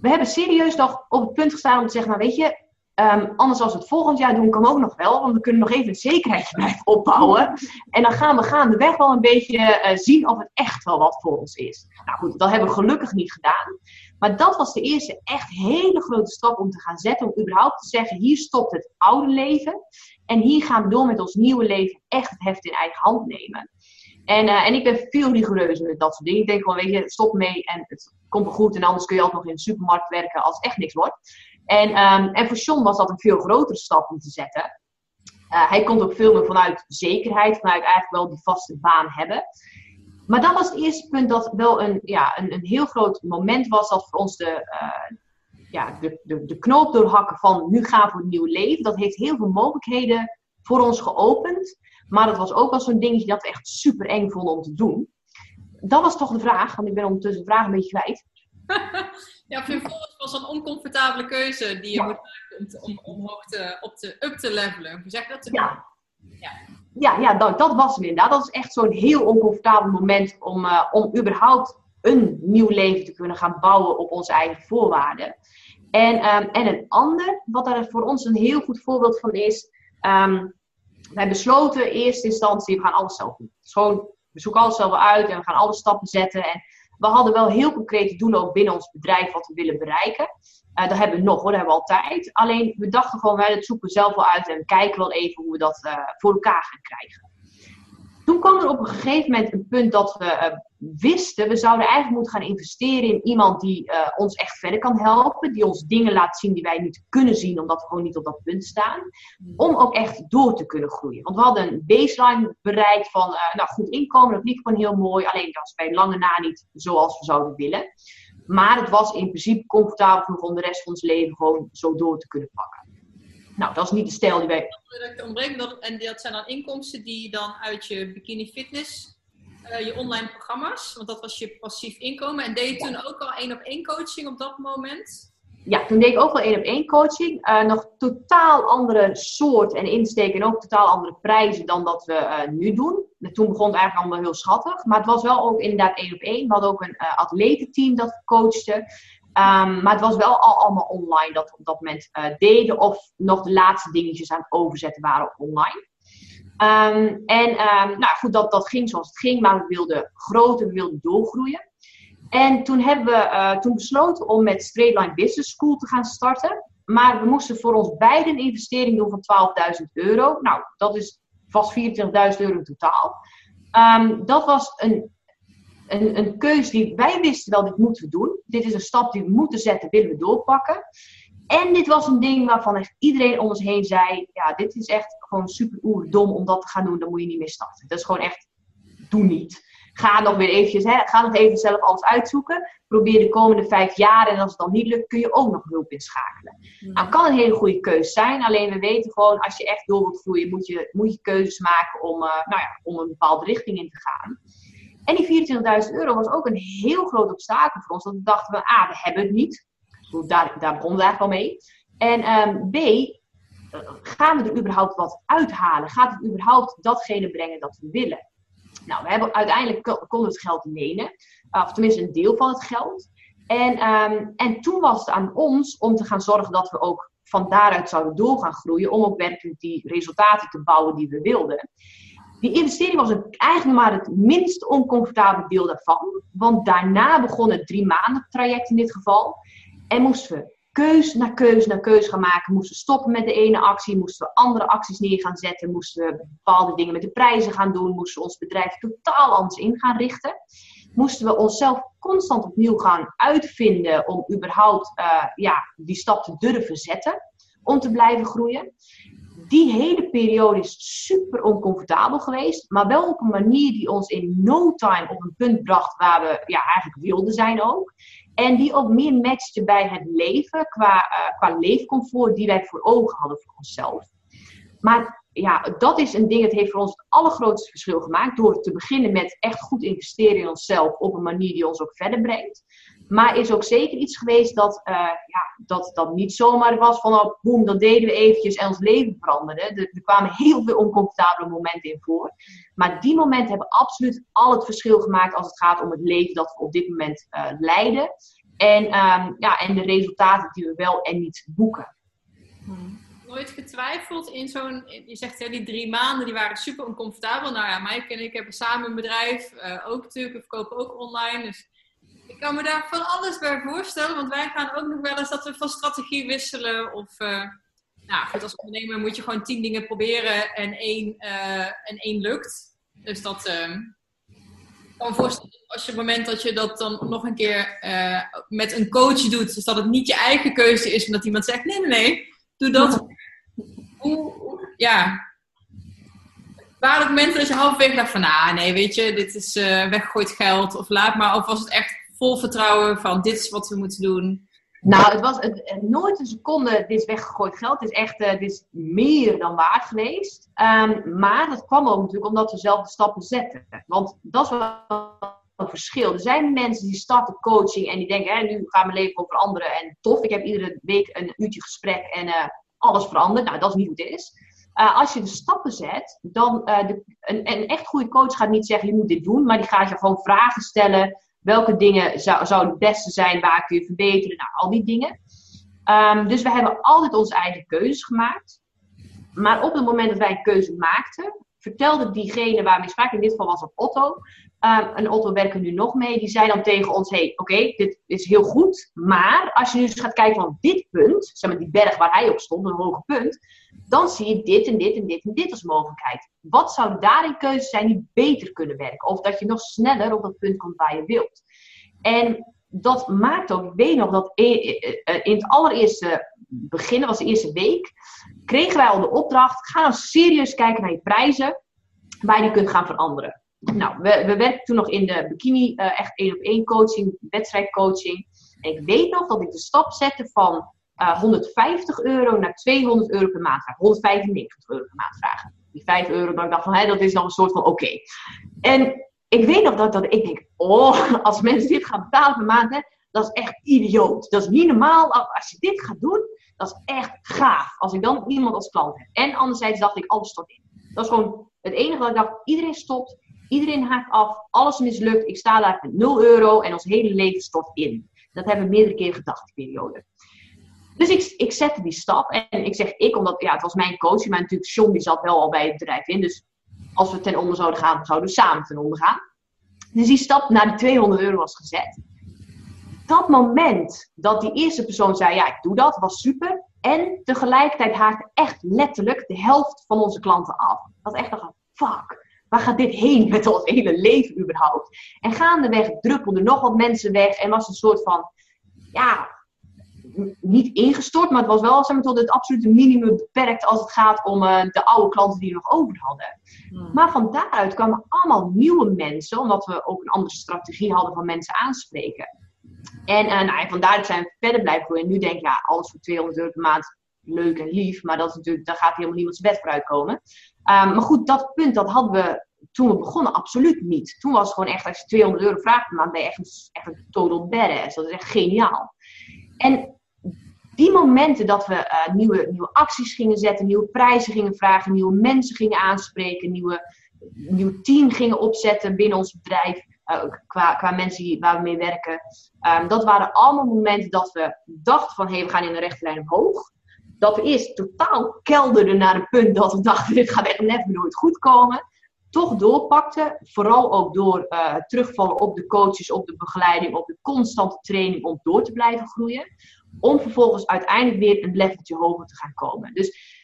S2: We hebben serieus nog op het punt gestaan om te zeggen, nou weet je, Um, anders als we het volgend jaar doen, kan ook nog wel. Want we kunnen nog even een zekerheidje blijven opbouwen. En dan gaan we gaandeweg wel een beetje uh, zien of het echt wel wat voor ons is. Nou goed, dat hebben we gelukkig niet gedaan. Maar dat was de eerste echt hele grote stap om te gaan zetten. Om überhaupt te zeggen, hier stopt het oude leven. En hier gaan we door met ons nieuwe leven echt het heft in eigen hand nemen. En, uh, en ik ben veel rigoureuzer met dat soort dingen. Ik denk gewoon, weet je, stop mee en het komt goed. En anders kun je altijd nog in de supermarkt werken als echt niks wordt. En, um, en voor John was dat een veel grotere stap om te zetten. Uh, hij komt ook veel meer vanuit zekerheid, vanuit eigenlijk wel die vaste baan hebben. Maar dat was het eerste punt dat wel een, ja, een, een heel groot moment was dat voor ons de, uh, ja, de, de, de knoop doorhakken van nu gaan we voor een nieuw leven. Dat heeft heel veel mogelijkheden voor ons geopend. Maar dat was ook wel zo'n dingetje dat we echt super eng vonden om te doen. Dat was toch de vraag, want ik ben ondertussen de vraag een beetje kwijt.
S1: ja, vervolgens was een oncomfortabele keuze die je ja. moet maken om, om, omhoog te, op te, up te levelen. Hoe zeg dat?
S2: Ja. ja. Ja, ja dat, dat was hem inderdaad. Dat is echt zo'n heel oncomfortabel moment om, uh, om überhaupt een nieuw leven te kunnen gaan bouwen op onze eigen voorwaarden. En, um, en een ander, wat daar voor ons een heel goed voorbeeld van is. Um, wij besloten in eerste instantie, we gaan alles zelf doen. Gewoon, we zoeken alles zelf uit en we gaan alle stappen zetten. En we hadden wel heel concrete doelen ook binnen ons bedrijf wat we willen bereiken. Uh, dat hebben we nog hoor, dat hebben we altijd. Alleen we dachten gewoon, wij dat zoeken we zelf wel uit en kijken wel even hoe we dat uh, voor elkaar gaan krijgen. Toen kwam er op een gegeven moment een punt dat we uh, wisten, we zouden eigenlijk moeten gaan investeren in iemand die uh, ons echt verder kan helpen. Die ons dingen laat zien die wij niet kunnen zien, omdat we gewoon niet op dat punt staan. Om ook echt door te kunnen groeien. Want we hadden een baseline bereikt van, uh, nou goed inkomen, dat liep gewoon heel mooi. Alleen dat was bij lange na niet zoals we zouden willen. Maar het was in principe comfortabel genoeg om de rest van ons leven gewoon zo door te kunnen pakken. Nou, dat is niet de stijl die wij.
S1: Dat, en dat zijn dan inkomsten die je dan uit je bikini fitness, uh, je online programma's, want dat was je passief inkomen. En deed je toen ook al één op één coaching op dat moment?
S2: Ja, toen deed ik ook wel één op één coaching. Uh, nog totaal andere soort en insteek en ook totaal andere prijzen dan dat we uh, nu doen. En toen begon het eigenlijk allemaal heel schattig. Maar het was wel ook inderdaad één op één. We hadden ook een atletenteam dat coachte. Um, maar het was wel al allemaal online dat we op dat moment uh, deden. Of nog de laatste dingetjes aan het overzetten waren online. Um, en um, nou goed, dat, dat ging zoals het ging. Maar we wilden groter, we wilden doorgroeien. En toen hebben we uh, toen besloten om met Straightline Business School te gaan starten. Maar we moesten voor ons beiden een investering doen van 12.000 euro. Nou, dat is vast 24.000 euro in totaal. dat was een een, een keuze die wij wisten wel, dit moeten we doen. Dit is een stap die we moeten zetten, willen we doorpakken. En dit was een ding waarvan echt iedereen om ons heen zei, ja, dit is echt gewoon super dom om dat te gaan doen, dan moet je niet meer starten. Dat is gewoon echt, doe niet. Ga nog weer eventjes, hè, ga nog even zelf alles uitzoeken. Probeer de komende vijf jaar en als het dan niet lukt, kun je ook nog hulp inschakelen. Mm. Nou, kan een hele goede keuze zijn. Alleen we weten gewoon, als je echt door wilt groeien, moet je, moet je keuzes maken om, uh, nou ja, om een bepaalde richting in te gaan. En die 24.000 euro was ook een heel groot obstakel voor ons. Want we dachten we, A, we hebben het niet. Daar, daar begonnen we eigenlijk al mee. En um, B, gaan we er überhaupt wat uithalen? Gaat het überhaupt datgene brengen dat we willen? Nou, we hebben uiteindelijk konden het geld lenen. Of tenminste een deel van het geld. En, um, en toen was het aan ons om te gaan zorgen dat we ook van daaruit zouden door gaan groeien. Om ook werkelijk die resultaten te bouwen die we wilden. Die investering was eigenlijk maar het minst oncomfortabele deel daarvan. Want daarna begon het drie maanden traject in dit geval. En moesten we keus na keus na keus gaan maken. Moesten we stoppen met de ene actie. Moesten we andere acties neer gaan zetten. Moesten we bepaalde dingen met de prijzen gaan doen. Moesten we ons bedrijf totaal anders in gaan richten. Moesten we onszelf constant opnieuw gaan uitvinden om überhaupt uh, ja, die stap te durven zetten. Om te blijven groeien die hele periode is super oncomfortabel geweest, maar wel op een manier die ons in no time op een punt bracht waar we ja, eigenlijk wilden zijn ook. En die ook meer matchte bij het leven qua, uh, qua leefcomfort die wij voor ogen hadden voor onszelf. Maar ja, dat is een ding, het heeft voor ons het allergrootste verschil gemaakt door te beginnen met echt goed investeren in onszelf op een manier die ons ook verder brengt. Maar is ook zeker iets geweest dat, uh, ja, dat, dat niet zomaar was van, oh, boem, dat deden we eventjes en ons leven veranderde. Er, kwamen heel veel oncomfortabele momenten in voor. Maar die momenten hebben absoluut al het verschil gemaakt als het gaat om het leven dat we op dit moment uh, leiden. En, um, ja, en de resultaten die we wel en niet boeken.
S1: Hmm. Nooit getwijfeld in zo'n, je zegt ja, die drie maanden, die waren super oncomfortabel. Nou ja, Mike en ik hebben samen een bedrijf, uh, ook natuurlijk, we verkopen ook online. Dus kan me daar van alles bij voorstellen, want wij gaan ook nog wel eens dat we van strategie wisselen. Of, uh, nou goed, als ondernemer moet je gewoon tien dingen proberen en één, uh, en één lukt. Dus dat, uh, ik kan me voorstellen, als je op het moment dat je dat dan nog een keer uh, met een coach doet, dus dat het niet je eigen keuze is, omdat iemand zegt, nee, nee, nee, doe dat. Hoe, hoe, ja, waren er momenten dat je halverwege dacht van, ah nee, weet je, dit is uh, weggegooid geld of laat maar. Of was het echt vol vertrouwen van dit is wat we moeten doen?
S2: Nou, het was het, nooit een seconde, dit is weggegooid geld. Het is echt, uh, dit is meer dan waard geweest. Um, maar dat kwam ook natuurlijk omdat we zelf de stappen zetten. Want dat is wel een verschil. Er zijn mensen die starten coaching en die denken, hè, nu gaat mijn leven veranderen. En tof, ik heb iedere week een uurtje gesprek en uh, alles verandert. Nou, dat is niet hoe het is. Als je de stappen zet, dan de, een, een, echt goede coach gaat niet zeggen je moet dit doen, maar die gaat je gewoon vragen stellen. Welke dingen zou, zou het beste zijn? Waar kun je verbeteren? Nou, al die dingen. Um, dus we hebben altijd onze eigen keuzes gemaakt. Maar op het moment dat wij een keuze maakten, vertelde diegene waar we spraken, in dit geval was het Otto. Um, en Otto werken nu nog mee. Die zei dan tegen ons: hey, oké, dit is heel goed. Maar als je nu eens gaat kijken van dit punt, zeg maar die berg waar hij op stond, een hoge punt. Dan zie je dit en dit en dit en dit als mogelijkheid. Wat zou daarin keuze zijn die beter kunnen werken? Of dat je nog sneller op dat punt komt waar je wilt. En dat maakt ook, ik weet nog dat in het allereerste begin, was de eerste week, kregen wij al de opdracht: ga nou serieus kijken naar je prijzen, waar je die kunt gaan veranderen. Nou, we, we werkten toen nog in de bikini, uh, echt één op één coaching, wedstrijdcoaching. En ik weet nog dat ik de stap zette van uh, 150 euro naar 200 euro per maand vragen. 195 euro per maand vragen. Die 5 euro, dat ik dacht van, hé, dat is dan een soort van oké. En ik weet nog dat, dat ik denk, oh, als mensen dit gaan betalen per maand, hè, dat is echt idioot. Dat is niet normaal. Als je dit gaat doen, dat is echt gaaf. Als ik dan iemand als klant heb. En anderzijds dacht ik, alles stort in. Dat is gewoon het enige dat ik dacht, iedereen stopt. Iedereen haakt af, alles mislukt. Ik sta daar met 0 euro en ons hele leven stort in. Dat hebben we meerdere keren gedacht, die periode. Dus ik, ik zette die stap. En ik zeg ik, omdat ja, het was mijn coach. Maar natuurlijk, John die zat wel al bij het bedrijf in. Dus als we ten onder zouden gaan, zouden we samen ten onder gaan. Dus die stap naar die 200 euro was gezet. Dat moment dat die eerste persoon zei, ja, ik doe dat, was super. En tegelijkertijd haakte echt letterlijk de helft van onze klanten af. Dat echt dacht, fuck, waar gaat dit heen met ons hele leven überhaupt? En gaandeweg druppelden nog wat mensen weg en was een soort van, ja, niet ingestort, maar het was wel zeg maar, tot het absolute minimum beperkt als het gaat om uh, de oude klanten die we nog over hadden. Hmm. Maar van daaruit kwamen allemaal nieuwe mensen, omdat we ook een andere strategie hadden van mensen aanspreken. En uh, nou, van daaruit zijn we verder blijven groeien. En nu denk ik, ja, alles voor 200 euro per maand, leuk en lief, maar dat natuurlijk, daar gaat helemaal niemand zijn bed voor uitkomen. Um, maar goed, dat punt, dat hadden we toen we begonnen absoluut niet. Toen was het gewoon echt, als je 200 euro vraagt per maand, ben je echt een, echt een total badass. Dat is echt geniaal. En die momenten dat we uh, nieuwe, nieuwe acties gingen zetten, nieuwe prijzen gingen vragen, nieuwe mensen gingen aanspreken, nieuwe, nieuw team gingen opzetten binnen ons bedrijf, qua, qua mensen waar we mee werken. Um, dat waren allemaal momenten dat we dachten van, hé, hey, we gaan in de rechte lijn omhoog. Dat we eerst totaal kelderden naar een punt dat we dachten, dit gaat echt net nooit goed komen. Toch doorpakten, vooral ook door uh, terugvallen op de coaches, op de begeleiding, op de constante training om door te blijven groeien om vervolgens uiteindelijk weer een leveltje hoger te gaan komen. Dus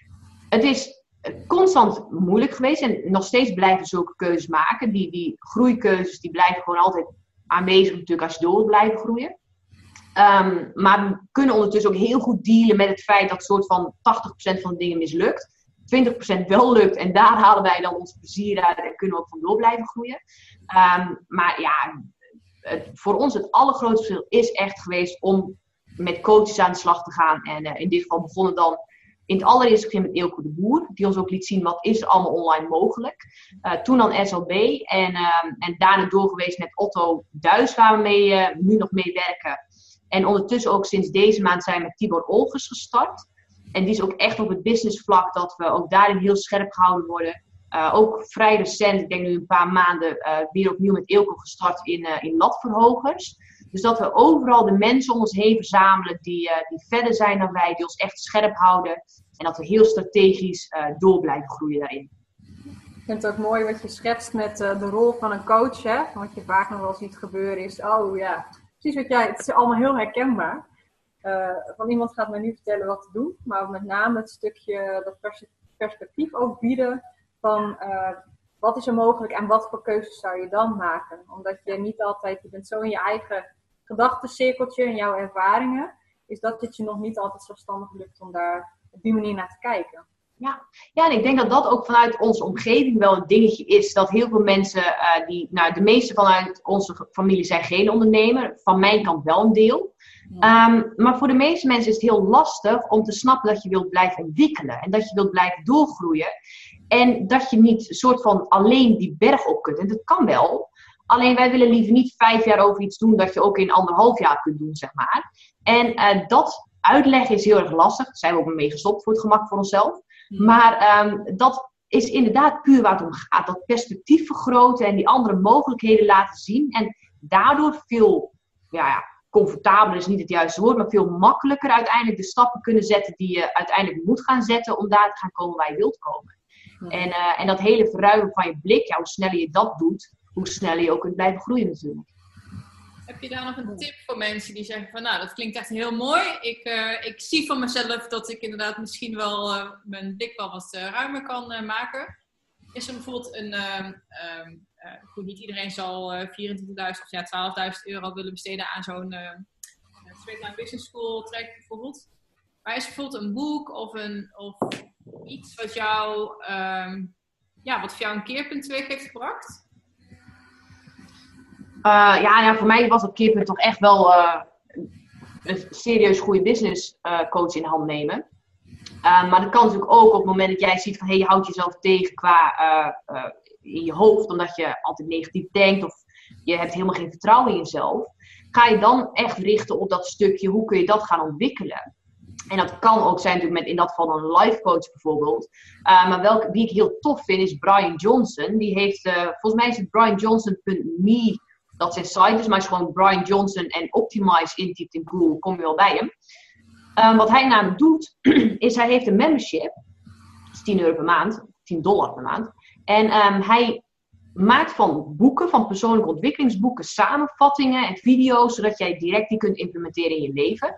S2: het is constant moeilijk geweest en nog steeds blijven zulke keuzes maken. Die, die groeikeuzes die blijven gewoon altijd aanwezig natuurlijk als je door blijven groeien. Um, maar we kunnen ondertussen ook heel goed dealen met het feit dat soort van 80% van de dingen mislukt. 20% wel lukt en daar halen wij dan ons plezier uit en kunnen we ook van door blijven groeien. Um, maar ja, voor ons het allergrootste verschil is echt geweest om met coaches aan de slag te gaan. En uh, in dit geval begonnen dan In het allereerste begin met Eelco de Boer, die ons ook liet zien wat is er allemaal online mogelijk. Uh, toen dan SLB en, uh, en daarna doorgeweest met Otto Duis, waar we mee, uh, nu nog mee werken. En ondertussen ook sinds deze maand zijn we met Tibor Olgers gestart. En die is ook echt op het businessvlak dat we ook daarin heel scherp gehouden worden. Ook vrij recent, ik denk nu een paar maanden, weer opnieuw met Eelco gestart in, in latverhogers. Dus dat we overal de mensen om ons heen verzamelen die, die verder zijn dan wij, die ons echt scherp houden. En dat we heel strategisch door blijven groeien daarin.
S3: Ik vind het ook mooi wat je schetst met de rol van een coach. Hè? Wat je vaak nog wel ziet gebeuren is, oh ja, precies wat jij, het is allemaal heel herkenbaar. van iemand gaat mij nu vertellen wat te doen, maar met name het stukje dat perspectief ook bieden van wat is er mogelijk en wat voor keuzes zou je dan maken? Omdat je niet altijd, je bent zo in je eigen gedachtencirkeltje en jouw ervaringen, is dat het je nog niet altijd zelfstandig lukt om daar op die manier naar te kijken.
S2: Ja. ja, en ik denk dat dat ook vanuit onze omgeving wel een dingetje is. Dat heel veel mensen, uh, die, nou, de meeste vanuit onze familie zijn geen ondernemer. Van mijn kant wel een deel. Um, maar voor de meeste mensen is het heel lastig om te snappen dat je wilt blijven ontwikkelen. En dat je wilt blijven doorgroeien. En dat je niet een soort van alleen die berg op kunt. En dat kan wel. Alleen wij willen liever niet vijf jaar over iets doen dat je ook in anderhalf jaar kunt doen, zeg maar. En uh, dat uitleggen is heel erg lastig. Daar zijn we ook mee gestopt voor het gemak voor onszelf. Hmm. Maar um, dat is inderdaad puur waar het om gaat. Dat perspectief vergroten en die andere mogelijkheden laten zien. En daardoor veel ja, ja, comfortabeler is niet het juiste woord, maar veel makkelijker uiteindelijk de stappen kunnen zetten die je uiteindelijk moet gaan zetten om daar te gaan komen waar je wilt komen. En, uh, en dat hele verruimen van je blik, ja, hoe sneller je dat doet, hoe sneller je ook kunt blijven groeien natuurlijk.
S1: Heb je daar nog een tip voor mensen die zeggen van nou, dat klinkt echt heel mooi. Ik, uh, ik zie van mezelf dat ik inderdaad misschien wel uh, mijn blik wel wat ruimer kan maken. Is er bijvoorbeeld een, um, goed, niet iedereen zal 24.000 of ja, 12.000 euro willen besteden aan zo'n uh, Business School traject bijvoorbeeld. Maar is er bijvoorbeeld een boek of, een, of iets wat jou, um, ja, wat voor jou een keerpunt teweeg heeft gebracht?
S2: Uh, ja, voor mij was het keerpunt toch echt wel uh, een serieus goede business uh, coach in hand nemen. maar dat kan natuurlijk ook op het moment dat jij ziet van hey, je houdt jezelf tegen qua in je hoofd, omdat je altijd negatief denkt of je hebt helemaal geen vertrouwen in jezelf. Ga je dan echt richten op dat stukje, hoe kun je dat gaan ontwikkelen? En dat kan ook zijn natuurlijk met in dat geval een life coach bijvoorbeeld. Maar welke, wie ik heel tof vind is Brian Johnson. Die heeft, volgens mij is het brianjohnson.me dat zijn site is. Maar je gewoon Brian Johnson en Optimize intypt in Google, kom je wel bij hem. Um, wat hij namelijk doet, is hij heeft een membership. Dat is 10 euro per maand. 10 dollar per maand. En um, hij maakt van boeken, van persoonlijke ontwikkelingsboeken, samenvattingen en video's, zodat jij direct die kunt implementeren in je leven.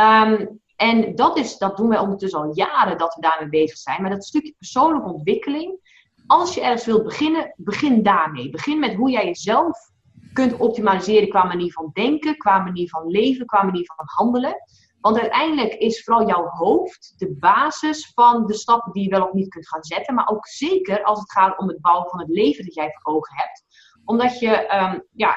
S2: Um, en dat, is, dat doen wij ondertussen al jaren dat we daarmee bezig zijn. Maar dat stukje persoonlijke ontwikkeling, als je ergens wilt beginnen, begin daarmee. Begin met hoe jij jezelf kunt optimaliseren qua manier van denken, qua manier van leven, qua manier van handelen. Want uiteindelijk is vooral jouw hoofd de basis van de stappen die je wel of niet kunt gaan zetten. Maar ook zeker als het gaat om het bouwen van het leven dat jij voor ogen hebt. Omdat je um, ja,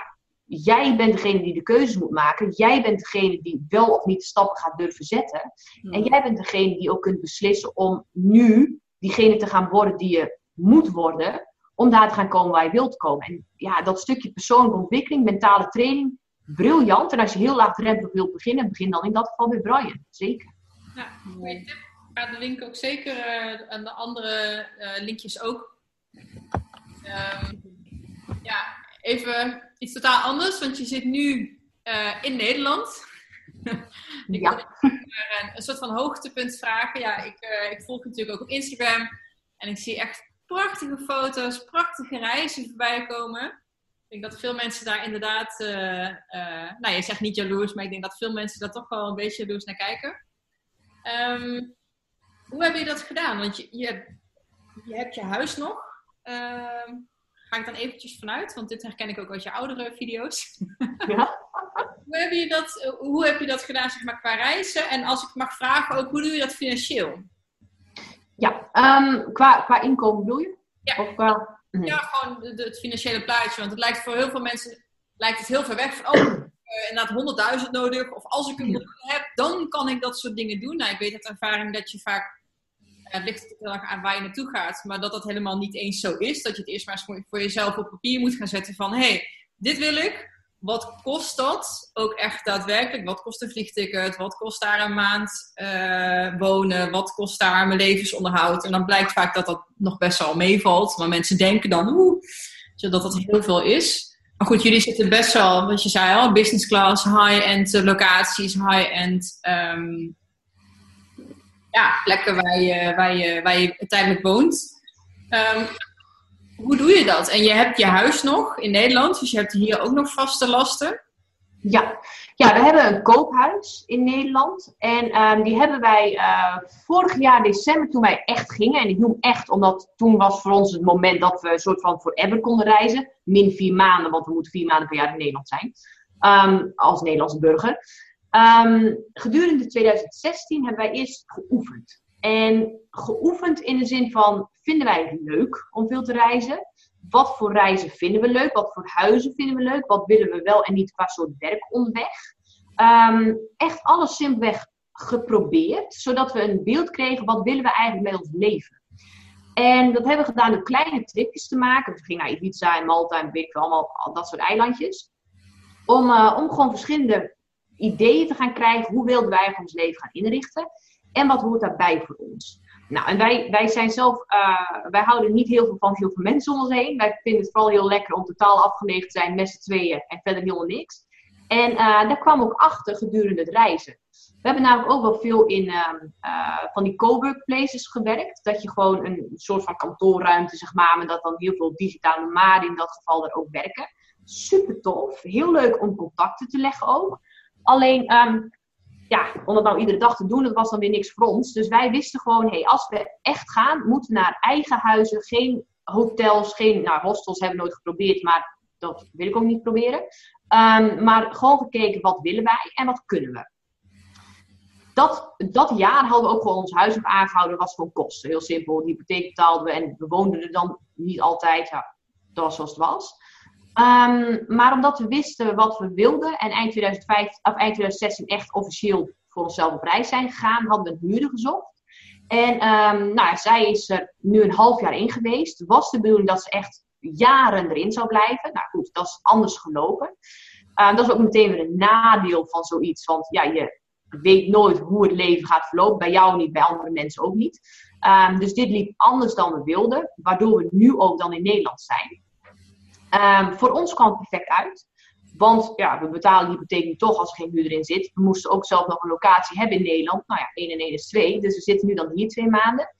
S2: Jij bent degene die de keuzes moet maken. Jij bent degene die wel of niet de stappen gaat durven zetten. Hmm. En jij bent degene die ook kunt beslissen om nu diegene te gaan worden die je moet worden. Om daar te gaan komen waar je wilt komen. En ja, dat stukje persoonlijke ontwikkeling, mentale training, briljant. En als je heel laagdrempelig wilt beginnen, begin dan in dat geval bij Brian. Zeker.
S1: Ja, goede tip. Ik ga de link ook zeker uh, aan de andere uh, linkjes ook. Um, ja, even iets totaal anders, want je zit nu uh, in Nederland. ik ja. een, een, soort van hoogtepunt vragen. Ja, ik, ik volg natuurlijk ook op Instagram. En ik zie echt prachtige foto's, prachtige reizen voorbij komen. Ik denk dat veel mensen daar inderdaad, uh, nou je zegt niet jaloers, maar ik denk dat veel mensen daar toch wel een beetje jaloers naar kijken. Um, hoe heb je dat gedaan? Want je, je, je hebt je huis nog. Uh, ga ik dan eventjes vanuit, want dit herken ik ook uit je oudere video's. Ja. hoe, heb je dat, hoe heb je dat gedaan zeg maar, qua reizen? En als ik mag vragen ook, hoe doe je dat financieel?
S2: Ja, um, qua, qua inkomen bedoel je?
S1: Ja, of qua... Mhm. ja gewoon de, het financiële plaatje. Want het lijkt voor heel veel mensen lijkt het heel ver weg van, oh, uh, inderdaad 100.000 nodig. Of als ik een miljoen heb, dan kan ik dat soort dingen doen. Nou, ik weet uit ervaring dat je vaak het ligt heel erg aan waar je naartoe gaat, maar dat dat helemaal niet eens zo is. Dat je het eerst maar eens voor jezelf op papier moet gaan zetten van, hé, hey, dit wil ik. Wat kost dat? Ook echt daadwerkelijk. Wat kost een vliegticket? Wat kost daar een maand uh, wonen? Wat kost daar mijn levensonderhoud? En dan blijkt vaak dat dat nog best wel meevalt. Maar mensen denken dan, oeh, dat dat heel veel is. Maar goed, jullie zitten best wel, wat je zei al, business class, high-end locaties, high-end um, ja, plekken waar je, waar je, waar je tijdelijk woont. Um, hoe doe je dat? En je hebt je huis nog in Nederland, dus je hebt hier ook nog vaste lasten.
S2: Ja, ja we hebben een koophuis in Nederland. En um, die hebben wij uh, vorig jaar december, toen wij echt gingen. En ik noem echt, omdat toen was voor ons het moment dat we een soort van forever konden reizen. Min vier maanden, want we moeten vier maanden per jaar in Nederland zijn. Um, als Nederlandse burger. Um, gedurende 2016 hebben wij eerst geoefend. En geoefend in de zin van, vinden wij het leuk om veel te reizen? Wat voor reizen vinden we leuk? Wat voor huizen vinden we leuk? Wat willen we wel en niet qua soort werk onderweg? Um, echt alles simpelweg geprobeerd, zodat we een beeld kregen, wat willen we eigenlijk met ons leven? En dat hebben we gedaan door kleine tripjes te maken. We gingen naar Ibiza en Malta en weet allemaal dat soort eilandjes. Om, uh, om gewoon verschillende ideeën te gaan krijgen. Hoe wilden wij ons leven gaan inrichten? En wat hoort daarbij voor ons? Nou, en wij, wij zijn zelf, uh, wij houden niet heel veel van heel veel mensen om ons heen. Wij vinden het vooral heel lekker om totaal afgelegen te zijn met z'n tweeën en verder helemaal niks. En uh, daar kwam ook achter gedurende het reizen. We hebben namelijk ook wel veel in uh, van die cowork places gewerkt. Dat je gewoon een soort van kantoorruimte, zeg maar, maar dat dan heel veel digitale nomaden in dat geval er ook werken. Super tof. Heel leuk om contacten te leggen ook. Alleen, um, ja, om dat nou iedere dag te doen, dat was dan weer niks voor ons. Dus wij wisten gewoon, hey, als we echt gaan, moeten we naar eigen huizen, geen hotels, geen, nou, hostels hebben we nooit geprobeerd, maar dat wil ik ook niet proberen. Um, maar gewoon gekeken, wat willen wij en wat kunnen we? Dat, dat jaar hadden we ook gewoon ons huis op aangehouden, was gewoon kosten. Heel simpel, de hypotheek betaalden we en we woonden er dan niet altijd. Ja, dat was zoals het was. Um, maar omdat we wisten wat we wilden en eind, 2005, of eind 2016 echt officieel voor onszelf op reis zijn gegaan, hadden we een huurder gezocht. En um, nou, zij is er nu een half jaar in geweest. Was de bedoeling dat ze echt jaren erin zou blijven. Nou goed, dat is anders gelopen. Uh, dat is ook meteen weer een nadeel van zoiets. Want ja, je weet nooit hoe het leven gaat verlopen. Bij jou niet, bij andere mensen ook niet. Dus dit liep anders dan we wilden. Waardoor we nu ook dan in Nederland zijn. Um, voor ons kwam het perfect uit. Want ja, we betalen die hypotheek toch als er geen huurder in zit. We moesten ook zelf nog een locatie hebben in Nederland. Nou ja, 1 en 1 is 2. Dus we zitten nu dan hier twee maanden.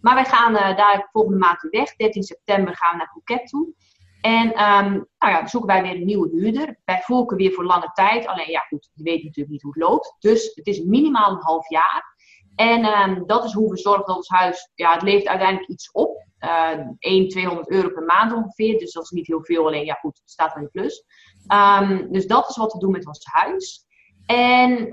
S2: Maar wij gaan uh, daar volgende maand weer weg. 13 september gaan we naar Phuket toe. En um, nou ja, zoeken wij weer een nieuwe huurder. Bij voorkeur weer voor lange tijd. Alleen ja, goed, je weet natuurlijk niet hoe het loopt. Dus het is minimaal een half jaar. En um, dat is hoe we zorgen dat ons huis, ja, het levert uiteindelijk iets op. Uh, 1, 200 euro per maand ongeveer. Dus dat is niet heel veel, alleen ja goed, het staat in de plus. Um, dus dat is wat we doen met ons huis. En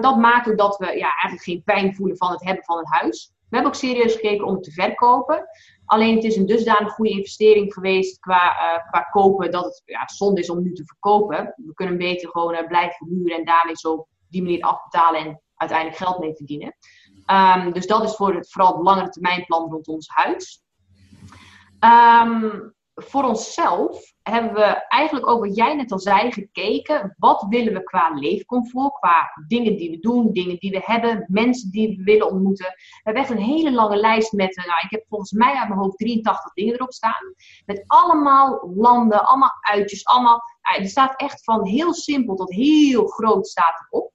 S2: dat maakt ook dat we ja, eigenlijk geen pijn voelen van het hebben van een huis. We hebben ook serieus gekeken om het te verkopen. Alleen het is een dusdanig goede investering geweest qua, uh, qua kopen dat het ja, zonde is om nu te verkopen. We kunnen beter gewoon uh, blijven huren en daarmee zo op die manier afbetalen en uiteindelijk geld mee verdienen. Um, dus dat is voor het vooral het langere termijn plan rond ons huis. Um, voor onszelf hebben we eigenlijk ook wat jij net al zei gekeken. Wat willen we qua leefcomfort, qua dingen die we doen, dingen die we hebben, mensen die we willen ontmoeten. We hebben echt een hele lange lijst met, nou, ik heb volgens mij uit mijn hoofd 83 dingen erop staan. Met allemaal landen, allemaal uitjes, allemaal. Nou, er staat echt van heel simpel tot heel groot staat erop.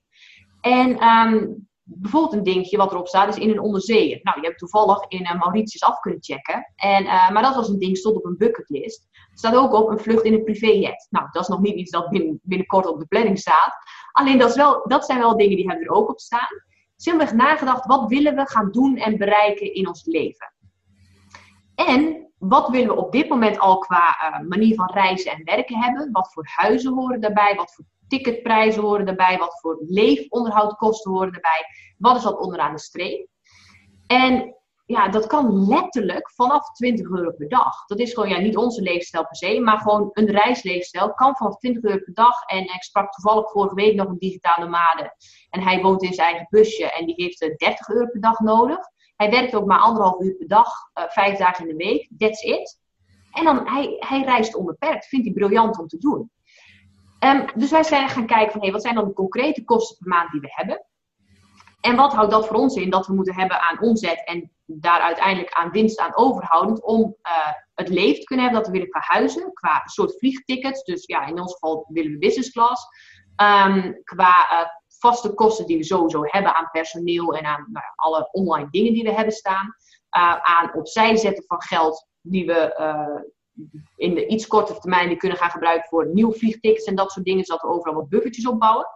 S2: En um, bijvoorbeeld een dingetje wat erop staat, is in een onderzeeër. Nou, je hebt toevallig in uh, Mauritius af kunnen checken. En, uh, maar dat was een ding, stond op een bucketlist. Er staat ook op een vlucht in een privéjet. Nou, dat is nog niet iets dat binnen, binnenkort op de planning staat. Alleen dat, is wel, dat zijn wel dingen die hebben er ook op staan. Simpelweg nagedacht, wat willen we gaan doen en bereiken in ons leven? En wat willen we op dit moment al qua uh, manier van reizen en werken hebben? Wat voor huizen horen daarbij? Wat voor ticketprijzen horen daarbij? Wat voor leefonderhoudkosten horen daarbij? Wat is dat onderaan de streep? En ja, dat kan letterlijk vanaf 20 euro per dag. Dat is gewoon ja, niet onze leefstijl per se, maar gewoon een reisleefstijl kan vanaf 20 euro per dag. En ik sprak toevallig vorige week nog een digitale nomade. En hij woont in zijn eigen busje en die heeft 30 euro per dag nodig. Hij werkt ook maar anderhalf uur per dag, uh, vijf dagen in de week. That's it. En dan, hij, hij reist onbeperkt. Vindt hij briljant om te doen. Um, dus wij zijn gaan kijken van, hey, wat zijn dan de concrete kosten per maand die we hebben? En wat houdt dat voor ons in? Dat we moeten hebben aan omzet en daar uiteindelijk aan winst aan overhoudend om uh, het leven te kunnen hebben dat we willen verhuizen. Qua soort vliegtickets. Dus ja, in ons geval willen we business class. Um, qua uh, vaste kosten die we sowieso hebben aan personeel en aan nou, alle online dingen die we hebben staan. Uh, aan opzij zetten van geld die we in de iets kortere termijn kunnen gaan gebruiken voor nieuwe vliegtickets en dat soort dingen, zodat we overal wat buffertjes opbouwen.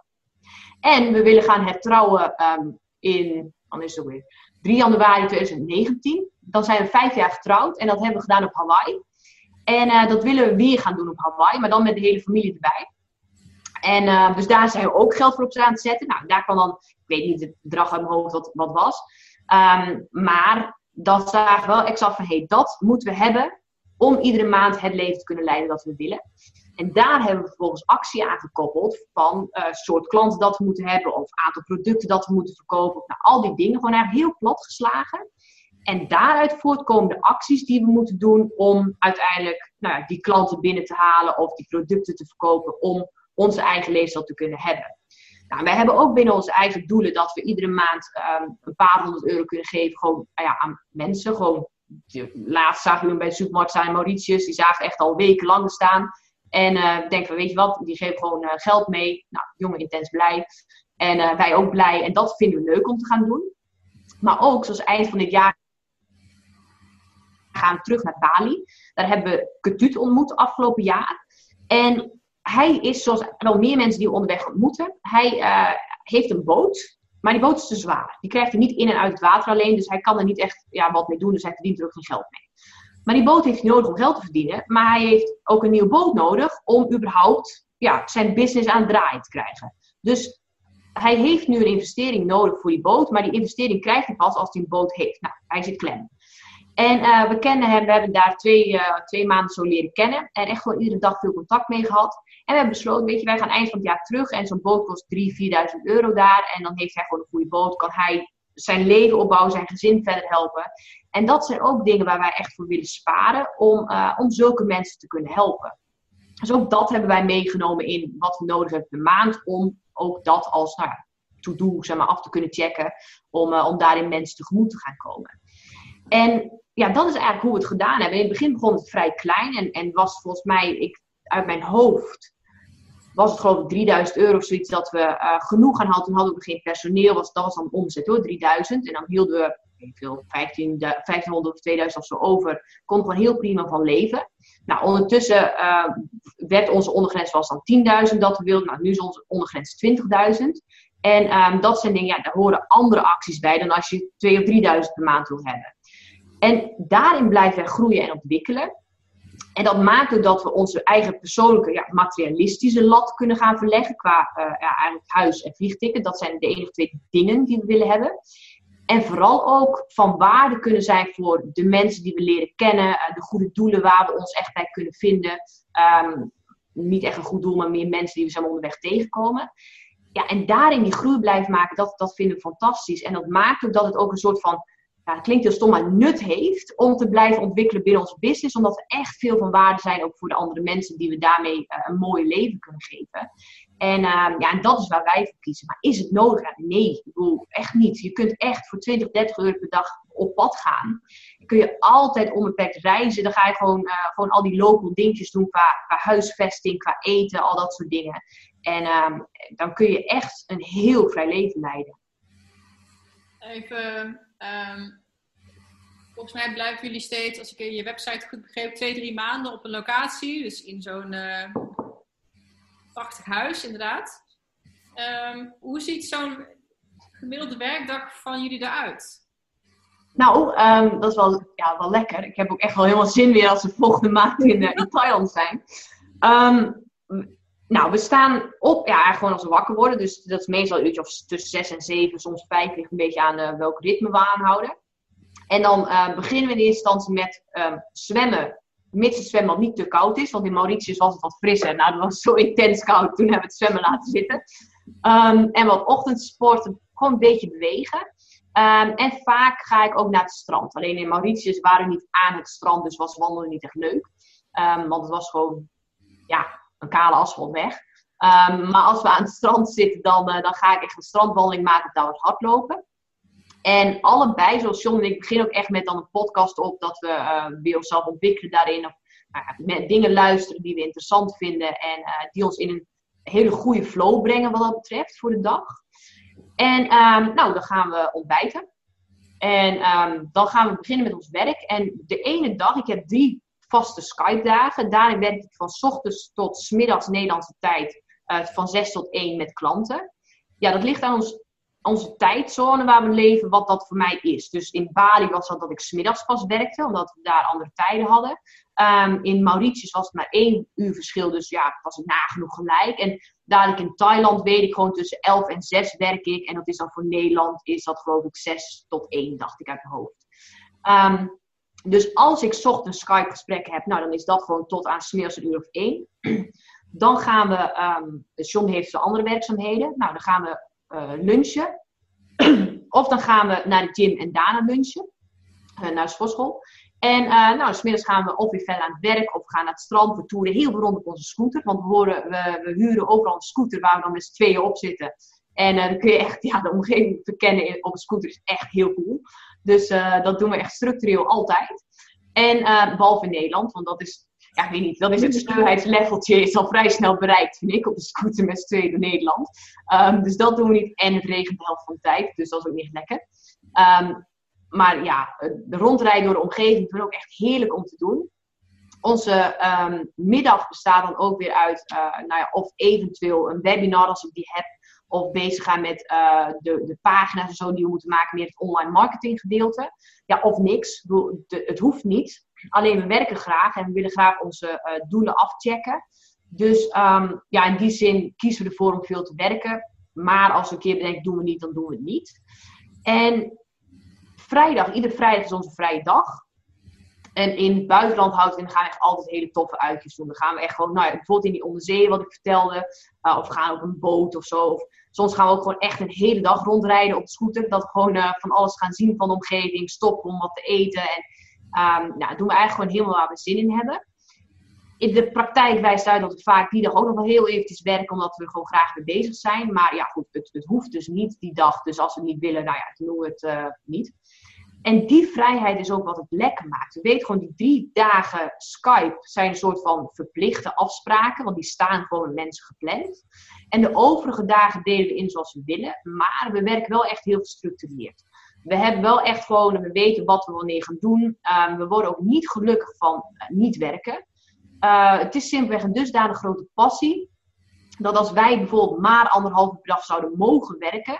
S2: En we willen gaan hertrouwen um, in, dan is het weer, 3 januari 2019. Dan zijn we vijf jaar getrouwd en dat hebben we gedaan op Hawaii. En uh, dat willen we weer gaan doen op Hawaii, maar dan met de hele familie erbij. En uh, dus daar zijn we ook geld voor op aan te zetten. Nou, daar kan dan, ik weet niet het bedrag uit mijn hoofd wat, wat was. Um, maar dat zagen we wel exact van, hey, dat moeten we hebben om iedere maand het leven te kunnen leiden dat we willen. En daar hebben we vervolgens actie aan gekoppeld van uh, soort klanten dat we moeten hebben of aantal producten dat we moeten verkopen. Nou, al die dingen gewoon eigenlijk heel plat geslagen. En daaruit voortkomende acties die we moeten doen om uiteindelijk nou die klanten binnen te halen of die producten te verkopen om onze eigen leefstijl te kunnen hebben. Nou, wij hebben ook binnen onze eigen doelen dat we iedere maand um, een paar honderd euro kunnen geven gewoon, nou ja, aan mensen. Gewoon, laatst zagen we bij de supermarkt staan in Mauritius, die zagen echt al weken lang staan. En uh, denken we, weet je wat, die geven gewoon uh, geld mee. Nou, jongen intens blij. En uh, wij ook blij. En dat vinden we leuk om te gaan doen. Maar ook, zoals eind van dit jaar, gaan we terug naar Bali. Daar hebben we Ketut ontmoet afgelopen jaar. En hij is, zoals wel meer mensen die we onderweg ontmoeten, hij heeft een boot. Maar die boot is te zwaar. Die krijgt hij niet in en uit het water alleen. Dus hij kan er niet echt ja, wat mee doen. Dus hij verdient er ook geen geld mee. Maar die boot heeft hij nodig om geld te verdienen. Maar hij heeft ook een nieuwe boot nodig om überhaupt ja, zijn business aan het draaien te krijgen. Dus hij heeft nu een investering nodig voor die boot. Maar die investering krijgt hij pas als hij een boot heeft. Nou, hij zit klem. En uh, we kennen hem, we hebben daar twee, uh, twee maanden zo leren kennen. En echt gewoon iedere dag veel contact mee gehad. En we hebben besloten, weet je, wij gaan eind van het jaar terug. En zo'n boot kost 3.000, 4.000 euro daar. En dan heeft hij gewoon een goede boot. Kan hij zijn leven opbouwen, zijn gezin verder helpen. En dat zijn ook dingen waar wij echt voor willen sparen om, uh, om zulke mensen te kunnen helpen. Dus ook dat hebben wij meegenomen in wat we nodig hebben per maand om ook dat als nou ja, to-do zeg maar, af te kunnen checken. Om, uh, om daarin mensen tegemoet te gaan komen. En ja, dat is eigenlijk hoe we het gedaan hebben. In het begin begon het vrij klein en, en was volgens mij, ik, uit mijn hoofd, was het geloof ik 3000 euro of zoiets dat we uh, genoeg aan hadden. Toen hadden we geen personeel, was, dat was dan omzet hoor, 3000. En dan hielden we veel, 15, 1500 of 2000 of zo over. Kon gewoon heel prima van leven. Nou, ondertussen uh, werd onze ondergrens was dan 10.000 dat we wilden. Nou, nu is onze ondergrens 20.000. En um, dat zijn dingen, ja, daar horen andere acties bij dan als je 2 of 3000 per maand wil hebben. En daarin blijven wij groeien en ontwikkelen. En dat maakt ook dat we onze eigen persoonlijke, ja, materialistische lat kunnen gaan verleggen qua ja, eigenlijk huis en vliegticket. Dat zijn de enige twee dingen die we willen hebben. En vooral ook van waarde kunnen zijn voor de mensen die we leren kennen, uh, de goede doelen waar we ons echt bij kunnen vinden. Um, niet echt een goed doel, maar meer mensen die we zo onderweg tegenkomen. Ja, en daarin die groei blijven maken, dat, dat vinden we fantastisch. En dat maakt ook dat het ook een soort van ja, het klinkt heel stom, maar nut heeft om te blijven ontwikkelen binnen onze business. Omdat we echt veel van waarde zijn ook voor de andere mensen die we daarmee uh, een mooi leven kunnen geven. En, uh, ja, en dat is waar wij voor kiezen. Maar is het nodig? Nee, ik bedoel, echt niet. Je kunt echt voor 20, 30 euro per dag op pad gaan. Dan kun je altijd onbeperkt reizen. Dan ga je gewoon, uh, gewoon al die local dingetjes doen qua, qua huisvesting, qua eten, al dat soort dingen. En um, dan kun je echt een heel vrij leven leiden.
S1: Even Um, volgens mij blijven jullie steeds, als ik je website goed begreep, twee, drie maanden op een locatie. Dus in zo'n uh, prachtig huis, inderdaad. Um, hoe ziet zo'n gemiddelde werkdag van jullie eruit?
S2: Nou, um, dat is wel, ja, wel lekker. Ik heb ook echt wel helemaal zin weer als we volgende maand in, uh, in Thailand zijn. Nou, we staan op, ja, gewoon als we wakker worden. Dus dat is meestal uurtje of tussen zes en zeven, soms vijf, ligt een beetje aan uh, welk ritme we aanhouden. En dan uh, beginnen we in eerste instantie met um, zwemmen, mits het zwembad niet te koud is. Want in Mauritius was het wat frisser. Nou, dat was zo intens koud, toen hebben we het zwemmen laten zitten. Um, en wat ochtendsporten, gewoon een beetje bewegen. Ehm, en vaak ga ik ook naar het strand. Alleen in Mauritius waren we niet aan het strand, dus was wandelen niet echt leuk. Want het was gewoon ja, een kale asfaltweg. Um, maar als we aan het strand zitten, dan, uh, dan ga ik echt een strandwandeling maken of daar wat hardlopen. En allebei, zoals John en ik, begin ook echt met dan een podcast op dat we uh, weer onszelf ontwikkelen daarin. Of uh, met dingen luisteren die we interessant vinden en uh, die ons in een hele goede flow brengen wat dat betreft voor de dag. En um, nou, dan gaan we ontbijten. En um, dan gaan we beginnen met ons werk. En de ene dag, ik heb drie vaste Skype-dagen. Daarin werk ik van ochtends tot middags Nederlandse tijd uh, van 6 tot 1 met klanten. Ja, dat ligt aan ons onze tijdzone waar we leven, wat dat voor mij is. Dus in Bali was dat dat ik smiddags pas werkte, omdat we daar andere tijden hadden. Um, in Mauritius was het maar één uur verschil, dus ja, was het nagenoeg gelijk. En dadelijk in Thailand weet ik gewoon tussen 11 en 6 werk ik. En dat is dan voor Nederland, is dat geloof ik 6 tot 1, dacht ik uit mijn hoofd. Um, dus als ik zocht een Skype gesprek heb, nou dan is dat gewoon tot aan smiddags een uur of 1. Dan gaan we, um, John heeft zijn andere werkzaamheden. Nou, dan gaan we uh, lunchen. of dan gaan we naar de gym en daarna lunchen. Uh, naar de sportschool. En uh, nou, smiddags gaan we of weer verder aan het werk of we gaan naar het strand. We toeren heel veel rond op onze scooter. Want we, horen, we, we huren overal een scooter waar we dan met z'n tweeën op zitten. En dan kun je echt ja, de omgeving verkennen op een scooter is echt heel cool. Dus dat doen we echt structureel altijd. En behalve in Nederland, want dat is ja, ik weet niet, dat is het snelheidsleveltje is al vrij snel bereikt, vind ik, op de scooter met z'n door Nederland. Um, dus dat doen we niet. En het regent de helft van de tijd, dus dat is ook niet lekker. Um, maar ja, de rondrijden door de omgeving vind ik ook echt heerlijk om te doen. Onze um, middag bestaat dan ook weer uit, uh, nou ja, of eventueel een webinar als ik die heb. Of bezig gaan met uh, de, de pagina's en zo die we moeten maken, meer het online marketing gedeelte. Ja, of niks. Het hoeft niet. Alleen we werken graag en we willen graag onze uh, doelen afchecken. Dus um, ja, in die zin kiezen we ervoor om veel te werken. Maar als we een keer bedenken, doen we niet, dan doen we het niet. En vrijdag, iedere vrijdag is onze vrije dag. En in het buitenland houdt gaan we echt altijd hele toffe uitjes doen. Dan gaan we echt gewoon, nou ja, bijvoorbeeld in die onderzee wat ik vertelde. Uh, of gaan op een boot of zo. Of soms gaan we ook gewoon echt een hele dag rondrijden op scooter. Dat we gewoon uh, van alles gaan zien van de omgeving. Stoppen om wat te eten. En Um, nou, doen we eigenlijk gewoon helemaal waar we zin in hebben. In de praktijk wijst uit dat we vaak die dag ook nog wel heel eventjes werken, omdat we gewoon graag mee bezig zijn. Maar ja, goed, het, het hoeft dus niet die dag. Dus als we niet willen, nou ja, dan doen we het uh, niet. En die vrijheid is ook wat het lekker maakt. We weten gewoon, die drie dagen Skype zijn een soort van verplichte afspraken, want die staan gewoon met mensen gepland. En de overige dagen delen we in zoals we willen, maar we werken wel echt heel gestructureerd we hebben wel echt gewoon, we weten wat we wanneer gaan doen. Um, we worden ook niet gelukkig van uh, niet werken. Uh, het is simpelweg een dusdanig grote passie. Dat als wij bijvoorbeeld maar anderhalve per dag zouden mogen werken.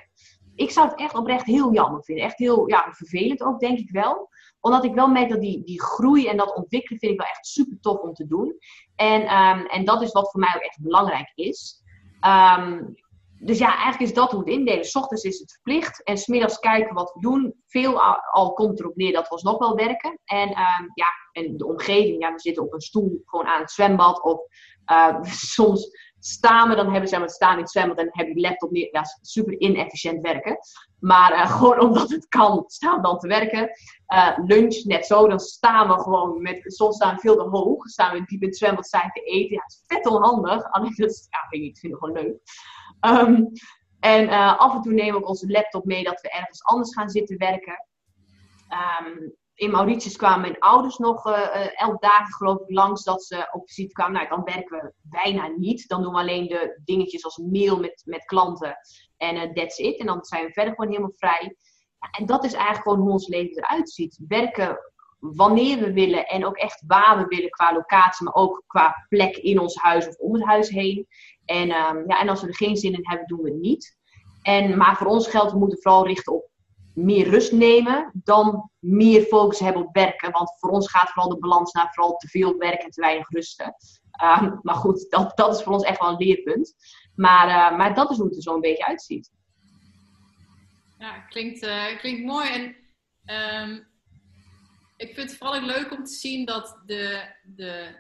S2: Ik zou het echt oprecht heel jammer vinden. Echt heel ja, vervelend ook, denk ik wel. Omdat ik wel merk dat die, die groei en dat ontwikkelen vind ik wel echt super tof om te doen. En, um, en dat is wat voor mij ook echt belangrijk is. Um, dus ja, eigenlijk is dat hoe het indelen. S ochtends is het verplicht en smiddags kijken wat we doen. Veel al, al komt erop neer dat we alsnog wel werken. En um, ja, en de omgeving, ja, we zitten op een stoel gewoon aan het zwembad. Of uh, soms we, dan hebben ze maar staan in het zwembad en heb je laptop neer. Ja, super inefficiënt werken. Maar uh, gewoon omdat het kan, staan dan te werken. Uh, lunch, net zo, dan staan we gewoon met, soms staan we veel te hoog. Staan we diep in het zwembad, zijn te eten. Ja, het is vet onhandig. Alleen dat ja, niet, ik vind het gewoon leuk. Um, en uh, af en toe nemen we ook onze laptop mee dat we ergens anders gaan zitten werken. Um, in Mauritius kwamen mijn ouders nog uh, elf dagen geloof ik langs dat ze op visite kwamen. Nou, dan werken we bijna niet. Dan doen we alleen de dingetjes als mail met, met klanten. En uh, that's it. En dan zijn we verder gewoon helemaal vrij. En dat is eigenlijk gewoon hoe ons leven eruit ziet. Werken wanneer we willen en ook echt waar we willen qua locatie, maar ook qua plek in ons huis of om het huis heen. En, um, ja, en als we er geen zin in hebben, doen we het niet. En, maar voor ons geldt, we moeten vooral richten op meer rust nemen dan meer focus hebben op werken. Want voor ons gaat vooral de balans naar vooral te veel werken en te weinig rusten. Um, maar goed, dat, dat is voor ons echt wel een leerpunt. Maar, uh, maar dat is hoe het er zo een beetje uitziet.
S1: Ja, klinkt, uh, klinkt mooi. En um, ik vind het vooral leuk om te zien dat de, de,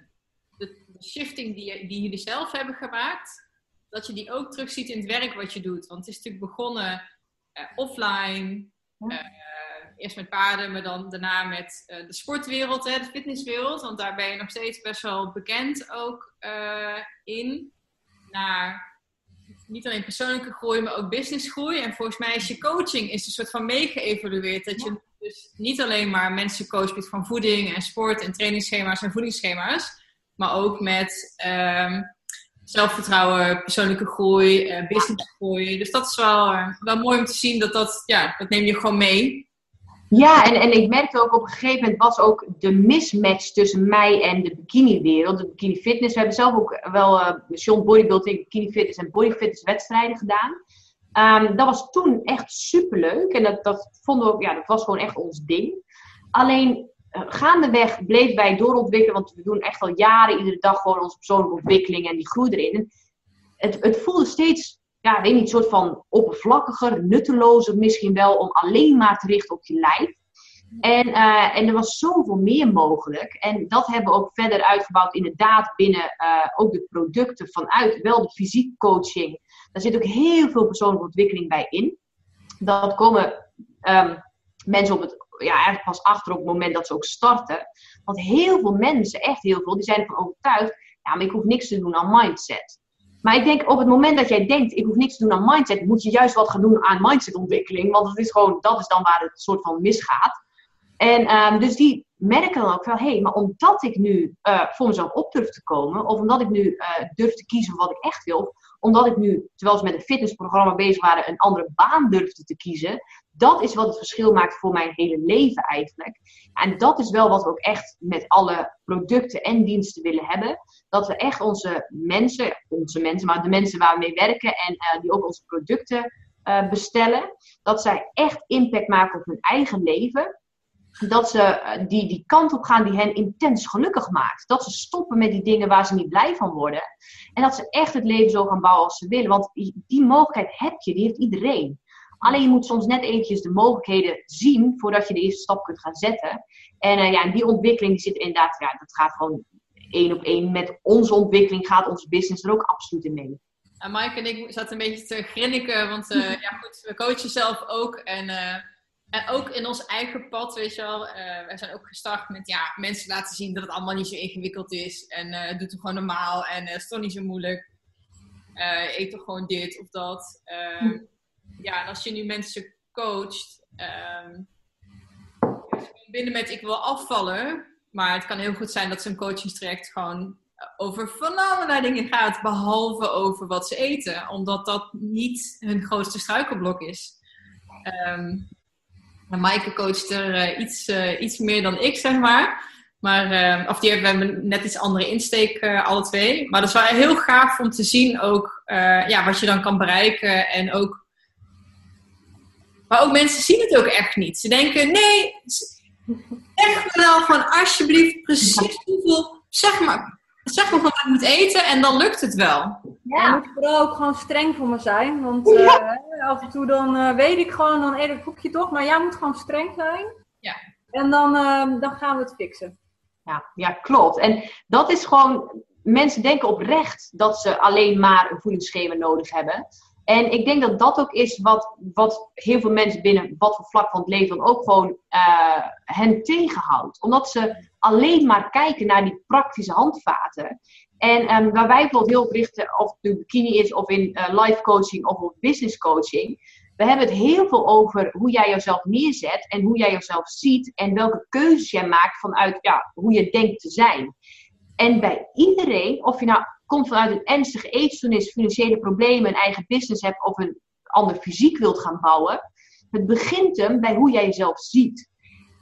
S1: de, shifting die, die jullie zelf hebben gemaakt, dat je die ook terugziet in het werk wat je doet. Want het is natuurlijk begonnen uh, offline, eerst met paarden, maar dan daarna met de sportwereld, hè, de fitnesswereld. Want daar ben je nog steeds best wel bekend ook in. Naar niet alleen persoonlijke groei, maar ook businessgroei. En volgens mij is je coaching is een soort van meegeëvalueerd. Dat je dus niet alleen maar mensen coacht van voeding en sport en trainingsschema's en voedingsschema's. Maar ook met um, zelfvertrouwen, persoonlijke groei, uh, businessgroei. Dus dat is wel, uh, wel mooi om te zien dat dat, ja, dat neem je gewoon mee.
S2: Ja, en, en ik merkte ook op een gegeven moment was ook de mismatch tussen mij en de bikini-wereld, de bikini fitness. We hebben zelf ook wel uh, John Bodybuilding, bikini fitness en body fitness wedstrijden gedaan. Um, dat was toen echt superleuk en dat, dat vonden we ook, ja, dat was gewoon echt ons ding. Alleen gaandeweg bleef wij doorontwikkelen, want we doen echt al jaren iedere dag gewoon onze persoonlijke ontwikkeling en die groei erin. het, het voelde steeds ja, weet niet, soort van oppervlakkiger, nuttelozer misschien wel, om alleen maar te richten op je lijf. En, uh, en er was zoveel meer mogelijk. En dat hebben we ook verder uitgebouwd, inderdaad, binnen uh, ook de producten vanuit wel de fysiek coaching. Daar zit ook heel veel persoonlijke ontwikkeling bij in. Dat komen um, mensen op het, ja, eigenlijk pas achter op het moment dat ze ook starten. Want heel veel mensen, echt heel veel, die zijn ervan overtuigd, ja, maar ik hoef niks te doen aan mindset. Maar ik denk op het moment dat jij denkt, ik hoef niks te doen aan mindset, moet je juist wat gaan doen aan mindsetontwikkeling. Want dat is gewoon, dat is dan waar het soort van misgaat. En um, dus die merken dan ook wel, hé, hey, maar omdat ik nu uh, voor mezelf op durf te komen, of omdat ik nu uh, durf te kiezen wat ik echt wil, omdat ik nu, terwijl ze met een fitnessprogramma bezig waren, een andere baan durfde te kiezen, dat is wat het verschil maakt voor mijn hele leven eigenlijk. En dat is wel wat we ook echt met alle producten en diensten willen hebben. Dat we echt onze mensen, onze mensen, maar de mensen waar we mee werken en uh, die ook onze producten uh, bestellen, dat zij echt impact maken op hun eigen leven. Dat ze uh, die, die kant op gaan die hen intens gelukkig maakt. Dat ze stoppen met die dingen waar ze niet blij van worden. En dat ze echt het leven zo gaan bouwen als ze willen. Want die, die mogelijkheid heb je, die heeft iedereen. Alleen je moet soms net eventjes de mogelijkheden zien voordat je de eerste stap kunt gaan zetten. En uh, ja, die ontwikkeling zit inderdaad, ja, dat gaat gewoon één op één met onze ontwikkeling, gaat onze business er ook absoluut in mee.
S1: En Mike en ik zaten een beetje te grinniken, want uh, ja goed, we coachen zelf ook. En, uh, en ook in ons eigen pad, weet je wel. Uh, wij zijn ook gestart met ja, mensen laten zien dat het allemaal niet zo ingewikkeld is. En doe het gewoon normaal en het is toch niet zo moeilijk. eet toch gewoon dit of dat. Hm ja, en als je nu mensen coacht, um, binnen met ik wil afvallen, maar het kan heel goed zijn dat zo'n coachingstraject gewoon over van allerlei dingen gaat, behalve over wat ze eten, omdat dat niet hun grootste struikelblok is. Um, Maaike coacht er uh, iets, uh, iets meer dan ik, zeg maar. Maar, uh, of die hebben net iets andere insteek, uh, alle twee. Maar dat is wel heel gaaf om te zien ook ja, wat je dan kan bereiken. En ook maar ook mensen zien het ook echt niet. Ze denken, nee, zeg me wel van alsjeblieft precies hoeveel, zeg maar, zeg maar wat ik moet eten en dan lukt het wel.
S3: Ja. Je moet vooral ook gewoon streng voor me zijn, want uh, af en toe dan uh, weet ik gewoon, dan eet ik het koekje toch, maar jij moet gewoon streng zijn.
S1: Ja.
S3: En dan, uh, dan gaan we het fixen.
S2: Ja, ja, klopt. En dat is gewoon, mensen denken oprecht dat ze alleen maar een voedingsschema nodig hebben. En ik denk dat dat ook is wat, wat heel veel mensen binnen wat voor vlak van het leven ook gewoon uh, hen tegenhoudt. Omdat ze alleen maar kijken naar die praktische handvaten. En um, waar wij bijvoorbeeld heel richten, of het bikini is, of in uh, life coaching of op business coaching. We hebben het heel veel over hoe jij jezelf neerzet en hoe jij jezelf ziet en welke keuzes jij maakt vanuit ja, hoe je denkt te zijn. En bij iedereen, of je nou komt vanuit een ernstige eetstoornis, financiële problemen, een eigen business hebt of een ander fysiek wilt gaan bouwen. Het begint hem bij hoe jij jezelf ziet.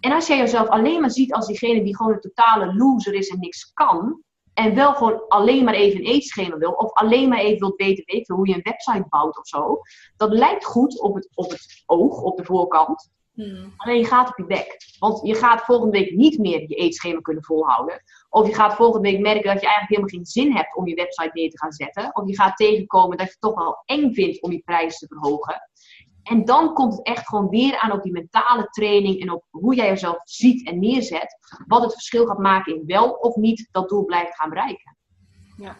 S2: En als jij jezelf alleen maar ziet als diegene die gewoon een totale loser is en niks kan, en wel gewoon alleen maar even een eetschema wil, of alleen maar even wilt weten, weten hoe je een website bouwt of zo, dat lijkt goed op het, op het oog, op de voorkant. Hmm. Alleen je gaat op je bek. Want je gaat volgende week niet meer je eetschema kunnen volhouden. Of je gaat volgende week merken dat je eigenlijk helemaal geen zin hebt om je website neer te gaan zetten. Of je gaat tegenkomen dat je het toch wel eng vindt om je prijs te verhogen. En dan komt het echt gewoon weer aan op die mentale training en op hoe jij jezelf ziet en neerzet. Wat het verschil gaat maken in wel of niet dat doel blijft gaan bereiken.
S3: Ja.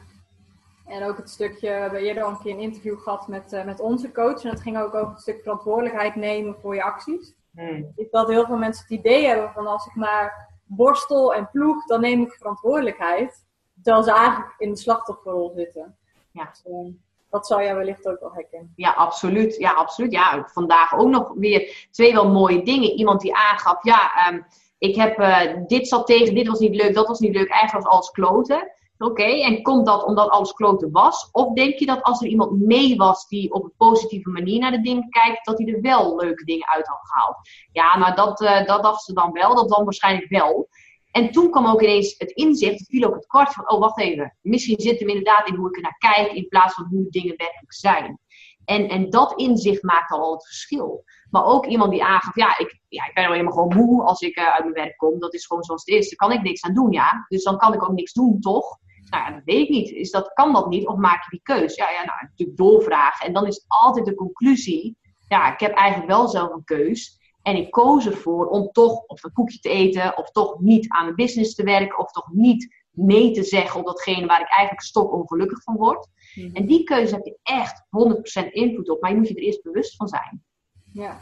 S3: En ook het stukje, we hebben eerder al een keer een interview gehad met, uh, met onze coach. En dat ging ook over het stuk verantwoordelijkheid nemen voor je acties.
S2: Hmm.
S3: Ik dat heel veel mensen het idee hebben van als ik maar borstel en ploeg, dan neem ik verantwoordelijkheid. Terwijl ze eigenlijk in de slachtofferrol zitten.
S2: Ja.
S3: Dus, eh, dat zou jij wellicht ook wel herkennen.
S2: Ja, absoluut. Ja, absoluut. Ja, vandaag ook nog weer twee wel mooie dingen. Iemand die aangaf, ja, ehm, ik heb eh, dit zat tegen, dit was niet leuk, dat was niet leuk. Eigenlijk was alles kloten. Oké, en komt dat omdat alles kloten was? Of denk je dat als er iemand mee was die op een positieve manier naar de dingen kijkt, dat hij er wel leuke dingen uit had gehaald? Ja, nou dat, eh, dat dacht ze dan wel, dat dan waarschijnlijk wel. En toen kwam ook ineens het inzicht, het viel ook het kwart van, oh wacht even, misschien zit hem inderdaad in hoe ik er naar kijk, in plaats van hoe dingen werkelijk zijn. En, en dat inzicht maakt al het verschil. Maar ook iemand die aangaf, ja, ik, ja, ik ben nou helemaal gewoon moe als ik uh, uit mijn werk kom. Dat is gewoon zoals het is. Daar kan ik niks aan doen, ja. Dus dan kan ik ook niks doen, toch? Nou ja, dat weet ik niet. Is dat, kan dat niet? Of maak je die keus? Ja, ja, nou, natuurlijk doorvragen. En dan is altijd de conclusie, ja, ik heb eigenlijk wel zelf een keus. En ik koos ervoor om toch of een koekje te eten, of toch niet aan mijn business te werken, of toch niet nee te zeggen op datgene waar ik eigenlijk stok ongelukkig van word.
S3: Mhm.
S2: En die keuze heb je echt 100% invloed op, maar je moet je er eerst bewust van zijn.
S3: Ja.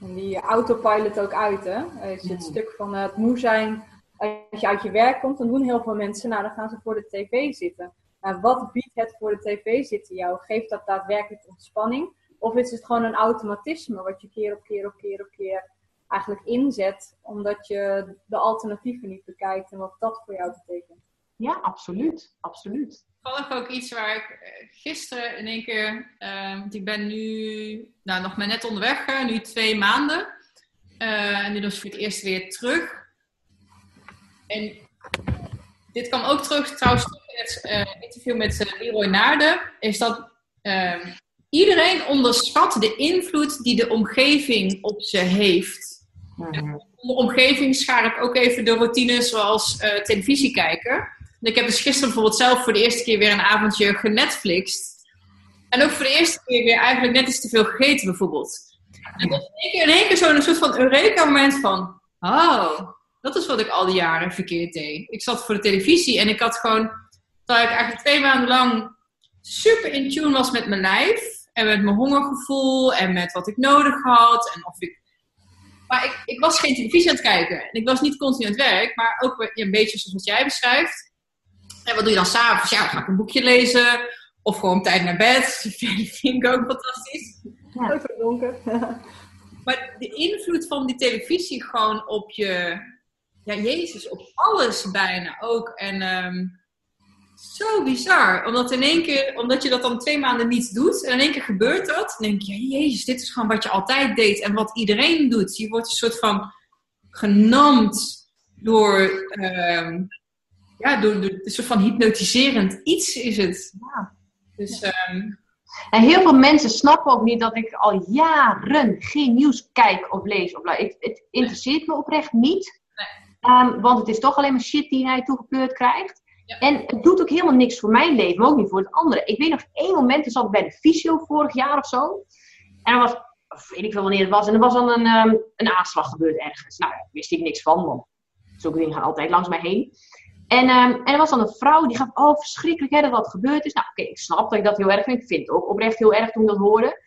S3: En die autopilot ook uit, hè? Je het stuk van eh, het moe zijn, als je uit je werk komt, dan doen heel veel mensen, nou, dan gaan ze voor de tv zitten. Maar wat biedt het voor de tv zitten jou? Geeft dat daadwerkelijk ontspanning? Of is het gewoon een automatisme wat je keer op keer op keer op keer eigenlijk inzet, omdat je de alternatieven niet bekijkt en wat dat voor jou betekent?
S2: Ja, absoluut. Absoluut.
S1: Toevallig ook iets waar ik eh, gisteren in één keer, eh, want ik ben nu nou, nog maar net onderweg, nu twee maanden. Eh, en nu dus voor het eerst weer terug. En dit kwam ook terug trouwens in het eh, interview met eh, Leroy Naarden, is dat eh, iedereen onderschat de invloed die de omgeving op ze heeft.
S2: Mhm.
S1: Onder omgeving schaar ik ook even de routines zoals televisie kijken. En ik heb dus gisteren bijvoorbeeld zelf voor de eerste keer weer een avondje genetflixt. En ook voor de eerste keer weer eigenlijk net iets te veel gegeten bijvoorbeeld. En dat is in één keer, in één keer zo'n soort van Eureka-moment van... Oh, dat is wat ik al die jaren verkeerd deed. Ik zat voor de televisie en ik had gewoon... Terwijl ik eigenlijk twee maanden lang super in tune was met mijn lijf. En met mijn hongergevoel en met wat ik nodig had. En of ik maar ik, ik was geen televisie aan het kijken. En ik was niet continu aan het werk, maar ook weer een beetje zoals wat jij beschrijft. En wat doe je dan s'avonds? Ja, ga ik een boekje lezen. Of gewoon tijd naar bed. Dat vind ik ook fantastisch.
S2: Ja.
S3: Donker.
S1: Maar de invloed van die televisie gewoon op je... Ja, Jezus, op alles bijna ook. En ehm, zo bizar. Omdat in één keer, omdat je dat dan twee maanden niet doet. En in één keer gebeurt dat. Dan denk je, Jezus, dit is gewoon wat je altijd deed. En wat iedereen doet. Je wordt een soort van genamd door... ehm, ja, door, door een soort van hypnotiserend iets is het.
S2: Ja.
S1: Dus ehm,
S2: En heel veel mensen snappen ook niet dat ik al jaren geen nieuws kijk of lees. Of, ik, het interesseert me oprecht niet. Ehm, want het is toch alleen maar shit die je toegekeurd krijgt.
S1: Ja.
S2: En het doet ook helemaal niks voor mijn leven, maar ook niet voor het andere. Ik weet nog één moment, toen zat ik bij de fysio vorig jaar of zo. En er was, of weet ik veel wanneer het was, en er was dan een, ehm, een aanslag gebeurd ergens. Nou, daar wist ik niks van, want zulke dingen gaan altijd langs mij heen. En, ehm, en er was dan een vrouw die gaf, oh verschrikkelijk hè, dat dat gebeurd is. Nou oké, ik snap dat ik dat heel erg vind. Ik vind het ook oprecht heel erg toen ik dat hoorde.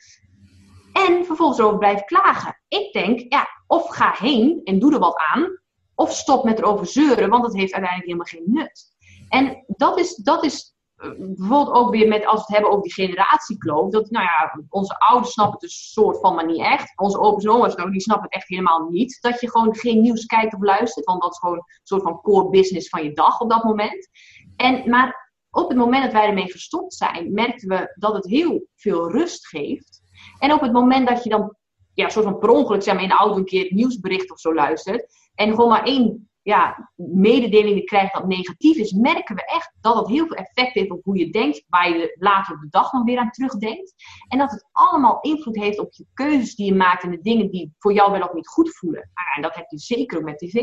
S2: En vervolgens erover blijven klagen. Ik denk, ja, of ga heen en doe er wat aan. Of stop met erover zeuren, want dat heeft uiteindelijk helemaal geen nut. En dat is, dat is eh, bijvoorbeeld ook weer met, als we het hebben over die generatiekloof. Dat, nou ja, onze ouders snappen het een soort van, maar niet echt. Onze opa's en die snappen het echt helemaal niet. Dat je gewoon geen nieuws kijkt of luistert. Want dat is gewoon een soort van core business van je dag op dat moment. En, maar op het moment dat wij ermee gestopt zijn, merkten we dat het heel veel rust geeft. En op het moment dat je dan, ja, soort van per ongeluk, zeg maar, in de auto een keer het nieuwsbericht of zo luistert. En gewoon maar één ja, mededeling krijgt dat negatief is, merken we echt dat het heel veel effect heeft op hoe je denkt, waar je later op de dag nog weer aan terugdenkt. En dat het allemaal invloed heeft op je keuzes die je maakt en de dingen die voor jou wel of niet goed voelen. Ah, en dat heb je zeker ook met tv.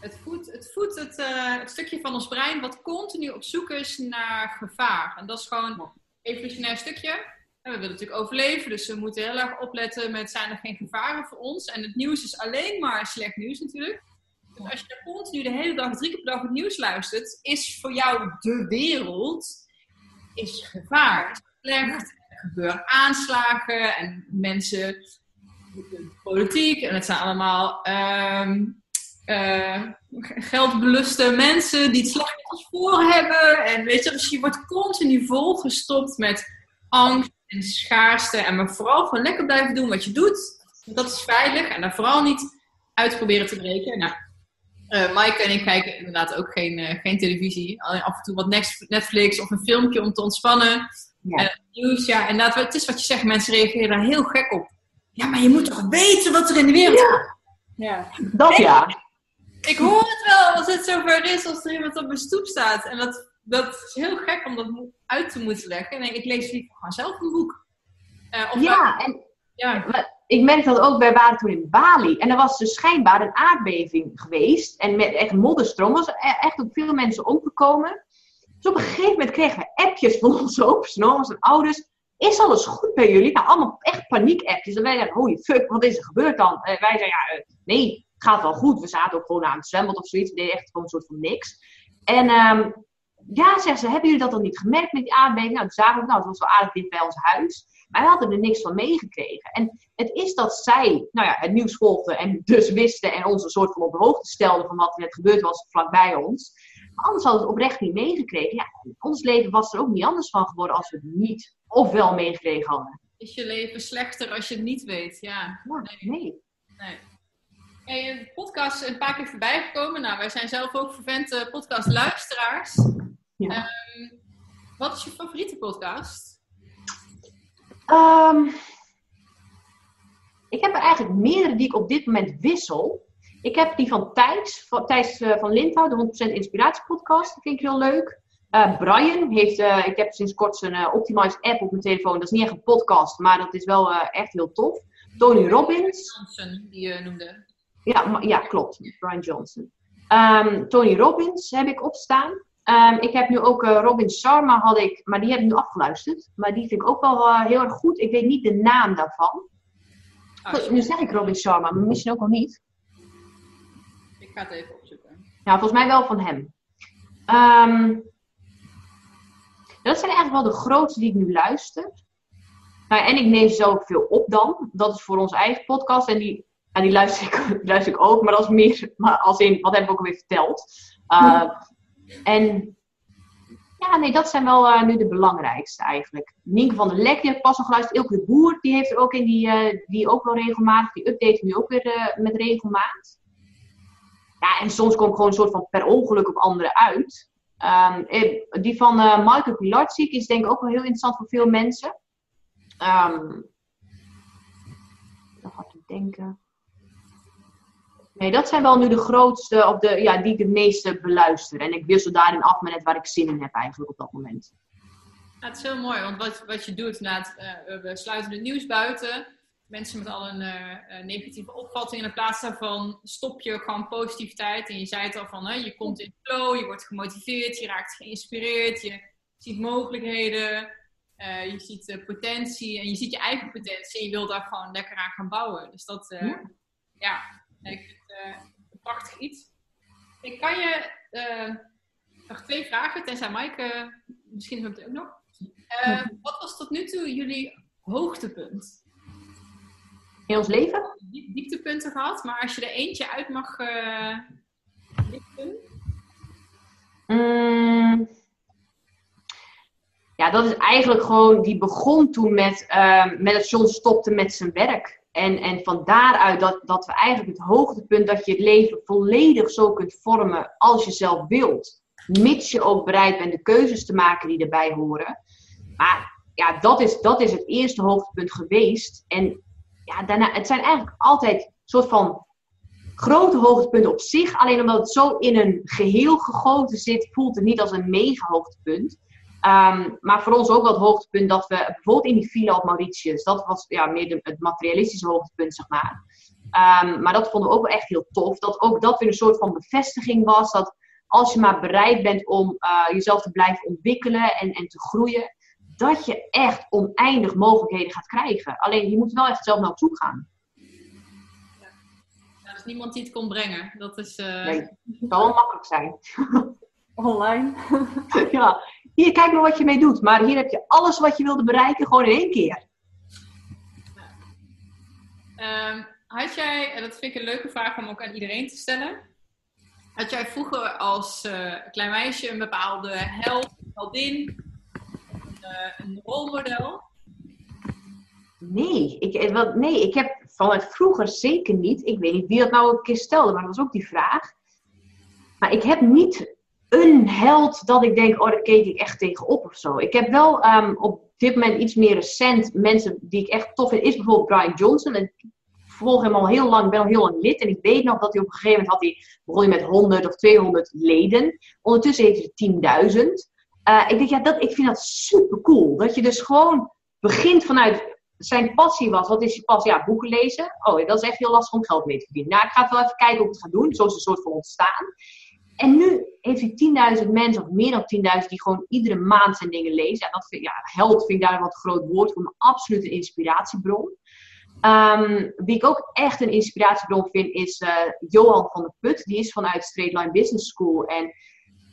S1: Het voedt het, het, eh, het stukje van ons brein wat continu op zoek is naar gevaar. En dat is gewoon een evolutionair stukje. En we willen natuurlijk overleven, dus we moeten heel erg opletten met zijn er geen gevaren voor ons. En het nieuws is alleen maar slecht nieuws natuurlijk. Dus als je continu de hele dag, drie keer per dag het nieuws luistert, is voor jou de wereld is gevaar. Slecht, er gebeuren aanslagen en mensen politiek en het zijn allemaal ehm, eh, geldbeluste mensen die het ons voor hebben. En weet je, dus je wordt continu volgestopt met angst en schaarste. En maar vooral gewoon lekker blijven doen wat je doet. Dat is veilig. En daar vooral niet uit proberen te breken. Nou, uh, Mike en ik kijken inderdaad ook geen, uh, geen televisie. Alleen af en toe wat Netflix of een filmpje om te ontspannen. Ja. Uh, nieuws, ja. En het is wat je zegt, mensen reageren daar heel gek op. Ja, maar je moet toch weten wat er in de wereld
S2: ja. ja. Dat ja.
S1: Ik hoor het wel als het zover is, als er iemand op mijn stoep staat. En dat, dat is heel gek om dat uit te moeten leggen. En ik lees liever gewoon zelf een boek.
S2: of ja, en ja ik merkte dat ook, wij waren toen in Bali. En er was dus schijnbaar een aardbeving geweest. En met echt modderstroom was er echt ook veel mensen omgekomen. Dus op een gegeven moment kregen we appjes van onze opa's en ouders. Is alles goed bij jullie? Nou, allemaal echt paniek-appjes. En wij zeiden, holy fuck, wat is er gebeurd dan? En wij zeiden, ja, eh, nee, het gaat wel goed. We zaten ook gewoon aan het zwembad of zoiets. We deden echt gewoon een soort van niks. En um, ja, zeggen ze, hebben jullie dat dan niet gemerkt met die aardbeving? Nou, toen zagen we, nou, het was wel aardig dicht bij ons huis. Maar wij hadden er niks van meegekregen. En het is dat zij nou ja, het nieuws volgden en dus wisten en ons een soort van op de hoogte stelden van wat er net gebeurd was vlakbij ons. Maar anders hadden we het oprecht niet meegekregen. Ja, ons leven was er ook niet anders van geworden als we het niet of wel meegekregen hadden.
S1: Is je leven slechter als je het niet weet? Ja.
S2: nee. nee.
S1: nee. Hey, een podcast is een paar keer voorbij gekomen. Nou, wij zijn zelf ook vervente podcastluisteraars. Ja. Um, wat is je favoriete podcast?
S2: Um, ik heb er eigenlijk meerdere die ik op dit moment wissel. Ik heb die van Thijs, van, Thijs uh, van Lindhout, de 100% Inspiratiepodcast. Dat vind ik heel leuk. Uh, Brian heeft, uh, ik heb sinds kort zijn Optimize app op mijn telefoon. Dat is niet echt een podcast, maar dat is wel echt heel tof. Tony Robbins.
S1: Johnson, die je noemde.
S2: Ja, ja, klopt. Brian Johnson. Um, Tony Robbins heb ik opstaan. Um, ik heb nu ook uh, Robin Sharma, had ik, maar die heb ik nu afgeluisterd. Maar die vind ik ook wel uh, heel erg goed. Ik weet niet de naam daarvan. Ah, nu zeg ik Robin Sharma, maar misschien ook al niet.
S1: Ik ga het even opzoeken.
S2: Ja, volgens mij wel van hem. Um, dat zijn eigenlijk wel de grootste die ik nu luister. Nou, en ik neem ze ook veel op dan. Dat is voor onze eigen podcast. En die, en die luister, ik, luister ik ook, maar dat is meer maar als in, wat heb ik ook alweer verteld. Uh, en ja, nee, dat zijn wel uh, nu de belangrijkste eigenlijk. Nienke van der Lek, die heeft pas nog geluisterd. Ilke Boer, die heeft er ook in, die, uh, die ook wel regelmatig. Die update nu ook weer uh, met regelmaat. Ja, en soms kom ik gewoon een soort van per ongeluk op anderen uit. Um, die van Michael Pilarczyk is denk ik ook wel heel interessant voor veel mensen. Um, nog wat te denken. Nee, dat zijn wel nu de grootste, of de, ja, die ik het meeste beluister. En ik wissel daarin af met waar ik zin in heb eigenlijk op dat moment.
S1: Ja, het is heel mooi, want wat, wat je doet, uh, we sluiten het nieuws buiten. Mensen met al een uh, negatieve opvatting. En in plaats daarvan stop je gewoon positiviteit. En je zei het al van, hè, je komt in flow, je wordt gemotiveerd, je raakt geïnspireerd, je ziet mogelijkheden, uh, je ziet potentie en je ziet je eigen potentie. En je wil daar gewoon lekker aan gaan bouwen. Dus dat, ja. ja, uh, een prachtig iets. Ik kan je uh, nog twee vragen, tenzij Maaike, uh, misschien het ook nog. Uh, wat was tot nu toe jullie hoogtepunt?
S2: In ons leven?
S1: Diep, dieptepunten gehad, maar als je er eentje uit mag lichten.
S2: Mm. Ja, dat is eigenlijk gewoon, die begon toen met, met dat John stopte met zijn werk. En, en van daaruit dat, dat we eigenlijk het hoogtepunt dat je het leven volledig zo kunt vormen als je zelf wilt. Mits je ook bereid bent de keuzes te maken die erbij horen. Maar ja, dat is, dat is het eerste hoogtepunt geweest. En ja, daarna, het zijn eigenlijk altijd soort van grote hoogtepunten op zich. Alleen omdat het zo in een geheel gegoten zit, voelt het niet als een mega hoogtepunt. Ehm, maar voor ons ook wel het hoogtepunt dat we bijvoorbeeld in die villa op Mauritius, dat was ja, meer het materialistische hoogtepunt, zeg maar. Ehm, maar dat vonden we ook wel echt heel tof. Dat ook dat weer een soort van bevestiging was. Dat als je maar bereid bent om uh, jezelf te blijven ontwikkelen en, en te groeien, dat je echt oneindig mogelijkheden gaat krijgen. Alleen je moet wel echt zelf naartoe gaan.
S1: Ja. er is niemand die het kon brengen. Dat is. Uh...
S2: Nee, het zal wel makkelijk zijn.
S3: Online.
S2: ja, hier, kijk maar wat je mee doet. Maar hier heb je alles wat je wilde bereiken gewoon in één keer.
S1: Ehm, had jij, en dat vind ik een leuke vraag om ook aan iedereen te stellen. Had jij vroeger als uh, klein meisje een bepaalde held, heldin, een, uh, een rolmodel?
S2: Nee ik, eh, wel, nee, ik heb vanuit vroeger zeker niet. Ik weet niet wie dat nou een keer stelde, maar dat was ook die vraag. Maar ik heb niet een held dat ik denk, oh, daar keek ik echt tegenop of zo. Ik heb wel um, op dit moment iets meer recent mensen die ik echt tof vind. Is bijvoorbeeld Brian Johnson. En ik volg hem al heel lang, ben al heel lang lid. En ik weet nog dat hij op een gegeven moment had hij, begon met 100 of 200 leden. Ondertussen heeft hij 10.000. Uh, ik denk, ja, dat, ik vind dat super cool. Dat je dus gewoon begint vanuit zijn passie was. Wat is je passie? Ja, boeken lezen. Oh, dat is echt heel lastig om geld mee te verdienen. Nou, ik ga het wel even kijken hoe ik het ga doen. Zo is een soort van ontstaan. En nu heeft hij 10.000 mensen, of meer dan 10.000, die gewoon iedere maand zijn dingen lezen. En dat vind, ja, held vind ik daar een wat groot woord voor, een absolute inspiratiebron. Um, wie ik ook echt een inspiratiebron vind, is uh, Johan van der Put. Die is vanuit Straight Line Business School. En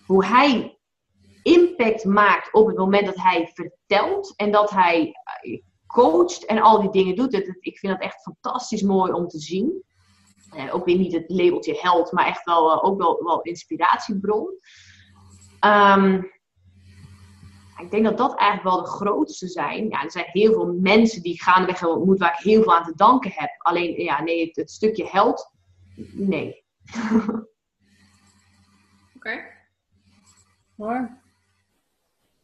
S2: hoe hij impact maakt op het moment dat hij vertelt en dat hij uh, coacht en al die dingen doet. Het, ik vind dat echt fantastisch mooi om te zien. Uh, ook weer niet het labeltje held, maar echt wel, uh, ook wel, wel inspiratiebron. Um, ik denk dat dat eigenlijk wel de grootste zijn. Ja, er zijn heel veel mensen die gaandeweg hebben ontmoet waar ik heel veel aan te danken heb. Alleen, ja, nee, het, het stukje held, nee.
S1: Oké. Okay.
S3: Mooi.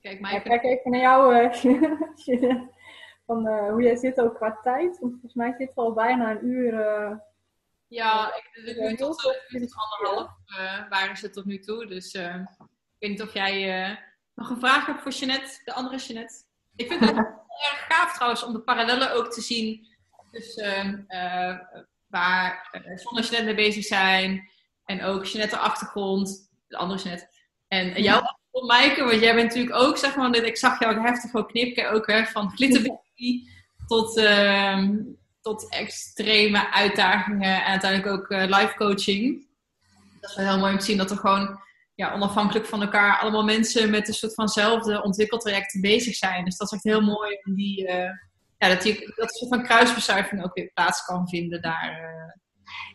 S1: Kijk, maar
S3: ja, kijk even naar jou, uh, van uh, hoe jij zit ook qua tijd. Want volgens mij zit het al bijna een uur. Uh,
S1: ja, ik, de uur tot, uh, tot anderhalf waren ze tot nu toe. Dus ik weet niet of jij nog een vraag hebt voor Jeanette, de andere Jeanette. Ik vind het heel erg gaaf trouwens om de parallellen ook te zien tussen waar Son en Jeanette mee bezig zijn. En ook Jeanette de achtergrond, de andere Jeanette. En jouw achtergrond, Maaike, want jij bent natuurlijk ook, zeg maar, ik zag jou heftig ook knippen, ook hè, van glitterbaby tot, uh, tot extreme uitdagingen en uiteindelijk ook uh, life coaching. Dat is wel heel mooi om te zien dat er gewoon ja, onafhankelijk van elkaar allemaal mensen met een soort vanzelfde ontwikkeltraject bezig zijn. Dus dat is echt heel mooi om die, uh, ja, dat, dat soort van kruisbestuiving ook weer plaats kan vinden daar. Uh.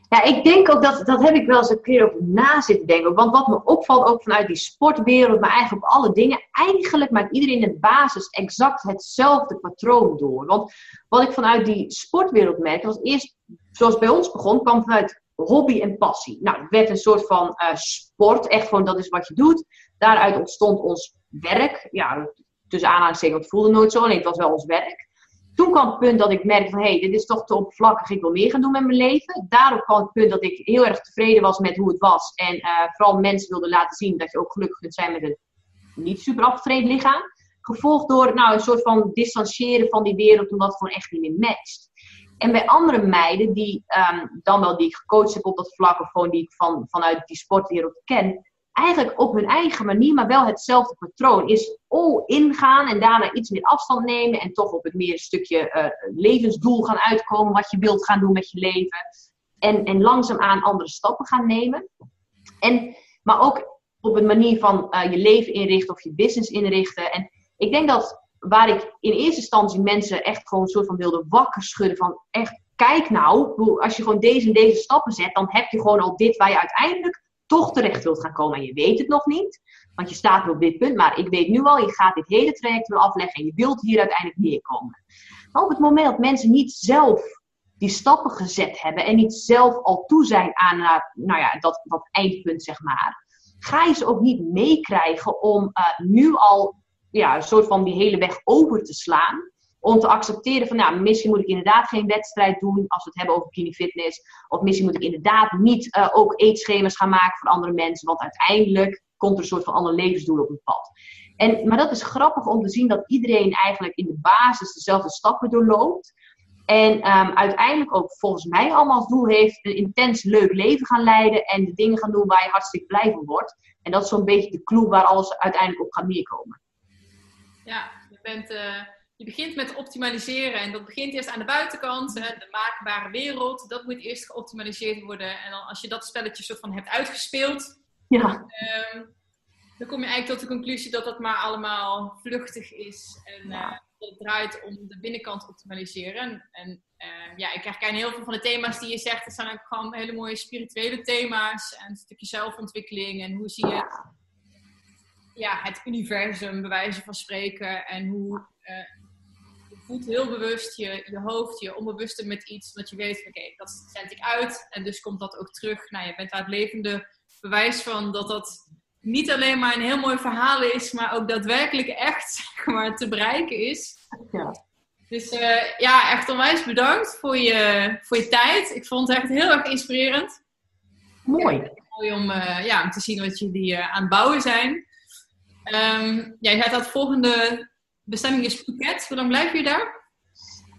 S2: Ja, ik denk ook dat, dat heb ik wel eens een keer over na zitten denken. Want wat me opvalt ook vanuit die sportwereld, maar eigenlijk op alle dingen, eigenlijk maakt iedereen in de basis exact hetzelfde patroon door. Want wat ik vanuit die sportwereld merkte, was eerst, zoals bij ons begon, kwam vanuit hobby en passie. Nou, het werd een soort van uh, sport, echt gewoon dat is wat je doet. Daaruit ontstond ons werk. Ja, tussen aanhalingstekens, het voelde nooit zo, alleen het was wel ons werk. Toen kwam het punt dat ik merkte van, hé, hey, dit is toch te oppervlakkig, ik wil meer gaan doen met mijn leven. Daarop kwam het punt dat ik heel erg tevreden was met hoe het was. En uh, vooral mensen wilde laten zien dat je ook gelukkig kunt zijn met een niet super lichaam. Gevolgd door nou, een soort van distancieren van die wereld, omdat het gewoon echt niet meer matcht. En bij andere meiden, die um, dan wel die ik gecoacht heb op dat vlak, of gewoon die ik van, vanuit die sportwereld ken, eigenlijk op hun eigen manier, maar wel hetzelfde patroon. Is all ingaan en daarna iets meer afstand nemen en toch op het meer stukje uh, levensdoel gaan uitkomen, wat je wilt gaan doen met je leven. En, en langzaamaan andere stappen gaan nemen. En, maar ook op een manier van uh, je leven inrichten of je business inrichten. En ik denk dat waar ik in eerste instantie mensen echt gewoon een soort van wilde wakker schudden van echt, kijk nou, als je gewoon deze en deze stappen zet, dan heb je gewoon al dit waar je uiteindelijk toch terecht wilt gaan komen. En je weet het nog niet, want je staat op dit punt. Maar ik weet nu al, je gaat dit hele traject weer afleggen en je wilt hier uiteindelijk neerkomen. Maar op het moment dat mensen niet zelf die stappen gezet hebben en niet zelf al toe zijn aan uh, nou ja, dat, dat eindpunt, zeg maar, ga je ze ook niet meekrijgen om uh, nu al ja, een soort van die hele weg over te slaan om te accepteren van, nou, misschien moet ik inderdaad geen wedstrijd doen als we het hebben over bikini fitness. Of misschien moet ik inderdaad niet uh, ook eetschema's gaan maken voor andere mensen. Want uiteindelijk komt er een soort van ander levensdoel op het pad. En, maar dat is grappig om te zien dat iedereen eigenlijk in de basis dezelfde stappen doorloopt. En um, uiteindelijk ook volgens mij allemaal als doel heeft een intens leuk leven gaan leiden. En de dingen gaan doen waar je hartstikke blij van wordt. En dat is zo'n beetje de clue waar alles uiteindelijk op gaat neerkomen.
S1: Ja, je bent... Uh je begint met optimaliseren en dat begint eerst aan de buitenkant, hè, de maakbare wereld. Dat moet eerst geoptimaliseerd worden. En dan, als je dat spelletje soort van hebt uitgespeeld,
S2: ja.
S1: um, dan kom je eigenlijk tot de conclusie dat dat maar allemaal vluchtig is. En uh, het draait om de binnenkant te optimaliseren. En uh, ja, ik herken heel veel van de thema's die je zegt. Het zijn ook gewoon hele mooie spirituele thema's. En een stukje zelfontwikkeling. En hoe zie je ja, het universum, bij wijze van spreken. En hoe uh, je voelt heel bewust je, je hoofd, je onbewuste met iets. Dat je weet, oké, dat zend ik uit. En dus komt dat ook terug. Nou, je bent daar het levende bewijs van dat dat niet alleen maar een heel mooi verhaal is, maar ook daadwerkelijk echt zeg maar, te bereiken is. Ja. Dus uh, ja, echt onwijs bedankt voor je, voor je tijd. Ik vond het echt heel erg inspirerend.
S2: Mooi.
S1: Ja, mooi om, uh, ja, om te zien wat jullie uh, aan het bouwen zijn. Um, ja, je zei dat volgende bestemming is Phuket. Hoe lang blijf je daar?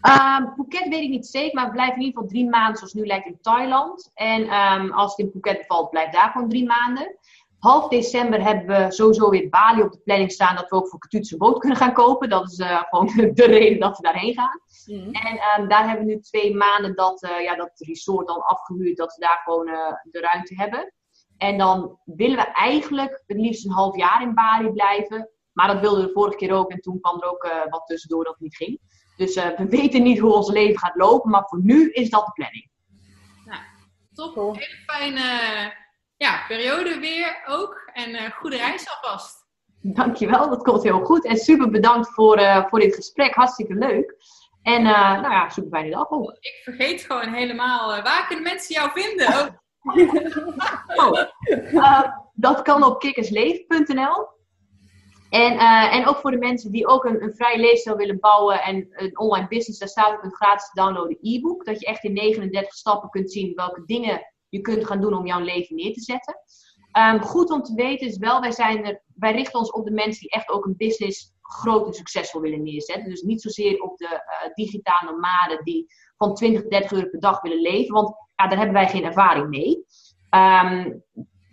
S2: Uh, Phuket weet ik niet zeker, maar we blijven in ieder geval drie maanden, zoals nu lijkt in Thailand. En um, als het in Phuket bevalt, blijf daar gewoon drie maanden. Half december hebben we sowieso weer Bali op de planning staan. Dat we ook voor Katuutse een boot kunnen gaan kopen. Dat is uh, gewoon de reden dat we daarheen gaan. Mm. En um, daar hebben we nu twee maanden dat, uh, ja, dat resort dan afgehuurd. Dat we daar gewoon uh, de ruimte hebben. En dan willen we eigenlijk het liefst een half jaar in Bali blijven. Maar dat wilden we de vorige keer ook. En toen kwam er ook wat tussendoor dat niet ging. Dus we weten niet hoe ons leven gaat lopen. Maar voor nu is dat de planning.
S1: Nou, top. Een hele fijne ja, periode weer ook. En uh, goede reis alvast.
S2: Dankjewel, dat komt heel goed. En super bedankt voor, uh, voor dit gesprek. Hartstikke leuk. En uh, nou ja, super fijne dag ook.
S1: Ik vergeet gewoon helemaal, waar kunnen mensen jou vinden?
S2: oh. dat kan op kikkersleven.nl. En, en ook voor de mensen die ook een, een vrij leefstijl willen bouwen en een online business, daar staat ook een gratis downloaden e-book. Dat je echt in 39 stappen kunt zien welke dingen je kunt gaan doen om jouw leven neer te zetten. Um, goed om te weten is wel, wij, zijn er, wij richten ons op de mensen die echt ook een business groot en succesvol willen neerzetten. Dus niet zozeer op de uh, digitale nomaden die van 20, 30 euro per dag willen leven. Want ja, daar hebben wij geen ervaring mee. Um,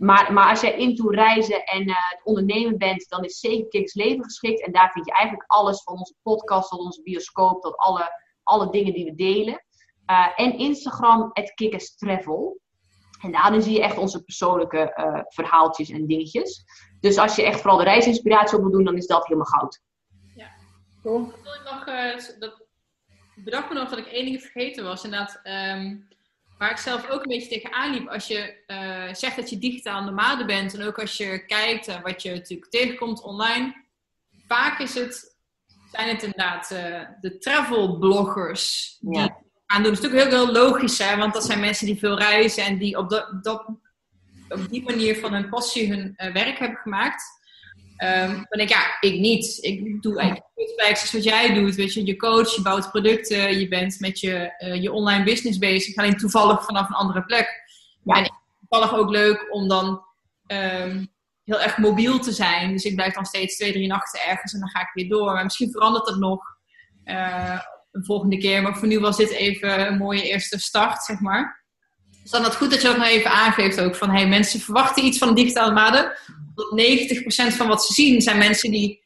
S2: maar, maar als jij into reizen en uh, het ondernemen bent, dan is zeker Kicks Leven geschikt. En daar vind je eigenlijk alles van onze podcast tot onze bioscoop, tot alle, alle dingen die we delen. Uh, en Instagram, het Kickers Travel. En daarin zie je echt onze persoonlijke uh, verhaaltjes en dingetjes. Dus als je echt vooral de reisinspiratie op wil doen, dan is dat helemaal goud.
S1: Ja, cool. Ik nog, uh, dat, bedacht me nog dat ik één ding vergeten was. Inderdaad, um, waar ik zelf ook een beetje tegenaan liep. Als je uh, zegt dat je digitaal nomade bent. En ook als je kijkt wat je natuurlijk tegenkomt online. Vaak is het, zijn het inderdaad de travel bloggers. Die ja aan doen. Dat is natuurlijk heel, heel logisch, hè, want dat zijn mensen die veel reizen en die op, dat, dat, op die manier van hun passie hun uh, werk hebben gemaakt. Um, dan denk ik, ja, ik niet. Ik doe eigenlijk het wat jij doet. Weet je, je coach, je bouwt producten, je bent met je, uh, je online business bezig. Alleen toevallig vanaf een andere plek. Ja. En toevallig ook leuk om dan um, heel erg mobiel te zijn. Dus ik blijf dan steeds twee, drie nachten ergens en dan ga ik weer door. Maar misschien verandert dat nog. Uh, een volgende keer. Maar voor nu was dit even een mooie eerste start, zeg maar. Dus dan is het goed dat je ook nog even aangeeft ook van... Hey, mensen verwachten iets van digitale. Dat 90% van wat ze zien zijn mensen die...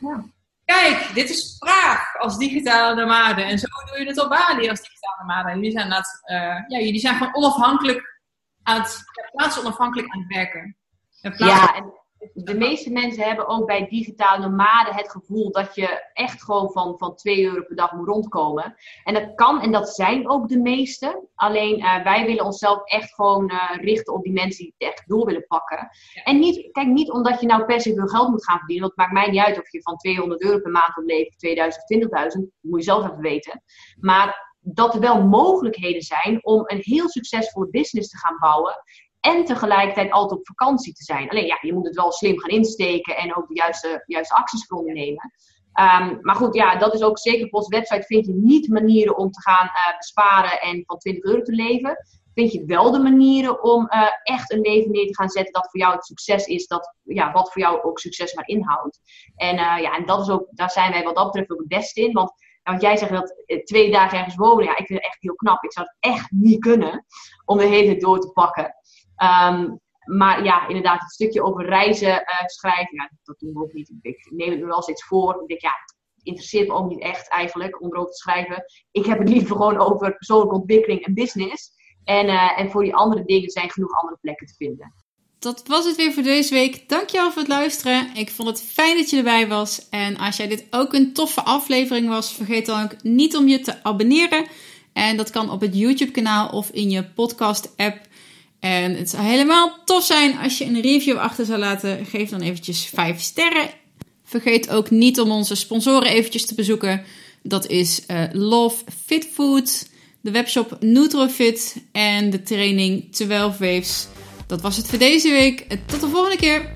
S1: Ja, kijk, dit is Praag als digitale nomade. En zo doe je het op Bali als digitale nomade. Jullie zijn, dat, uh, ja, jullie zijn gewoon onafhankelijk aan het... plaats onafhankelijk aan het werken.
S2: Ja, en de meeste mensen hebben ook bij digitale nomaden het gevoel dat je echt gewoon van, van 2 euro per dag moet rondkomen. En dat kan en dat zijn ook de meeste. Alleen uh, wij willen onszelf echt gewoon uh, richten op die mensen die het echt door willen pakken. En niet, kijk, niet omdat je nou per se veel geld moet gaan verdienen. Want het maakt mij niet uit of je van 200 euro per maand opleeft, 2000 of 20.000. moet je zelf even weten. Maar dat er wel mogelijkheden zijn om een heel succesvolle business te gaan bouwen en tegelijkertijd altijd op vakantie te zijn. Alleen ja, je moet het wel slim gaan insteken en ook de juiste, juiste acties voor ondernemen. Um, maar goed, ja, dat is ook zeker op onze website vind je niet manieren om te gaan uh, besparen en van 20 euro te leven. Vind je wel de manieren om uh, echt een leven neer te gaan zetten dat voor jou het succes is, dat, ja, wat voor jou ook succes maar inhoudt. En, uh, ja, en dat is ook, daar zijn wij wat dat betreft ook het beste in. Want want jij zegt dat twee dagen ergens wonen, ja, ik vind het echt heel knap. Ik zou het echt niet kunnen om de hele tijd door te pakken. Um, maar ja, inderdaad, het stukje over reizen uh, schrijven, ja, dat doen we ook niet. Ik neem het er wel steeds voor. Ik denk, ja, het interesseert me ook niet echt eigenlijk om erover te schrijven. Ik heb het liever gewoon over persoonlijke ontwikkeling en business. En, uh, en voor die andere dingen zijn genoeg andere plekken te vinden.
S1: dat was het weer voor deze week. Dankjewel voor het luisteren. Ik vond het fijn dat je erbij was. En als jij dit ook een toffe aflevering was, vergeet dan ook niet om je te abonneren. En dat kan op het YouTube-kanaal of in je podcast-app. En het zou helemaal tof zijn als je een review achter zou laten. Geef dan eventjes 5 sterren. Vergeet ook niet om onze sponsoren eventjes te bezoeken. Dat is uh, Love Fit Food, de webshop Nutrofit en de training 12 Waves. Dat was het voor deze week. Tot de volgende keer.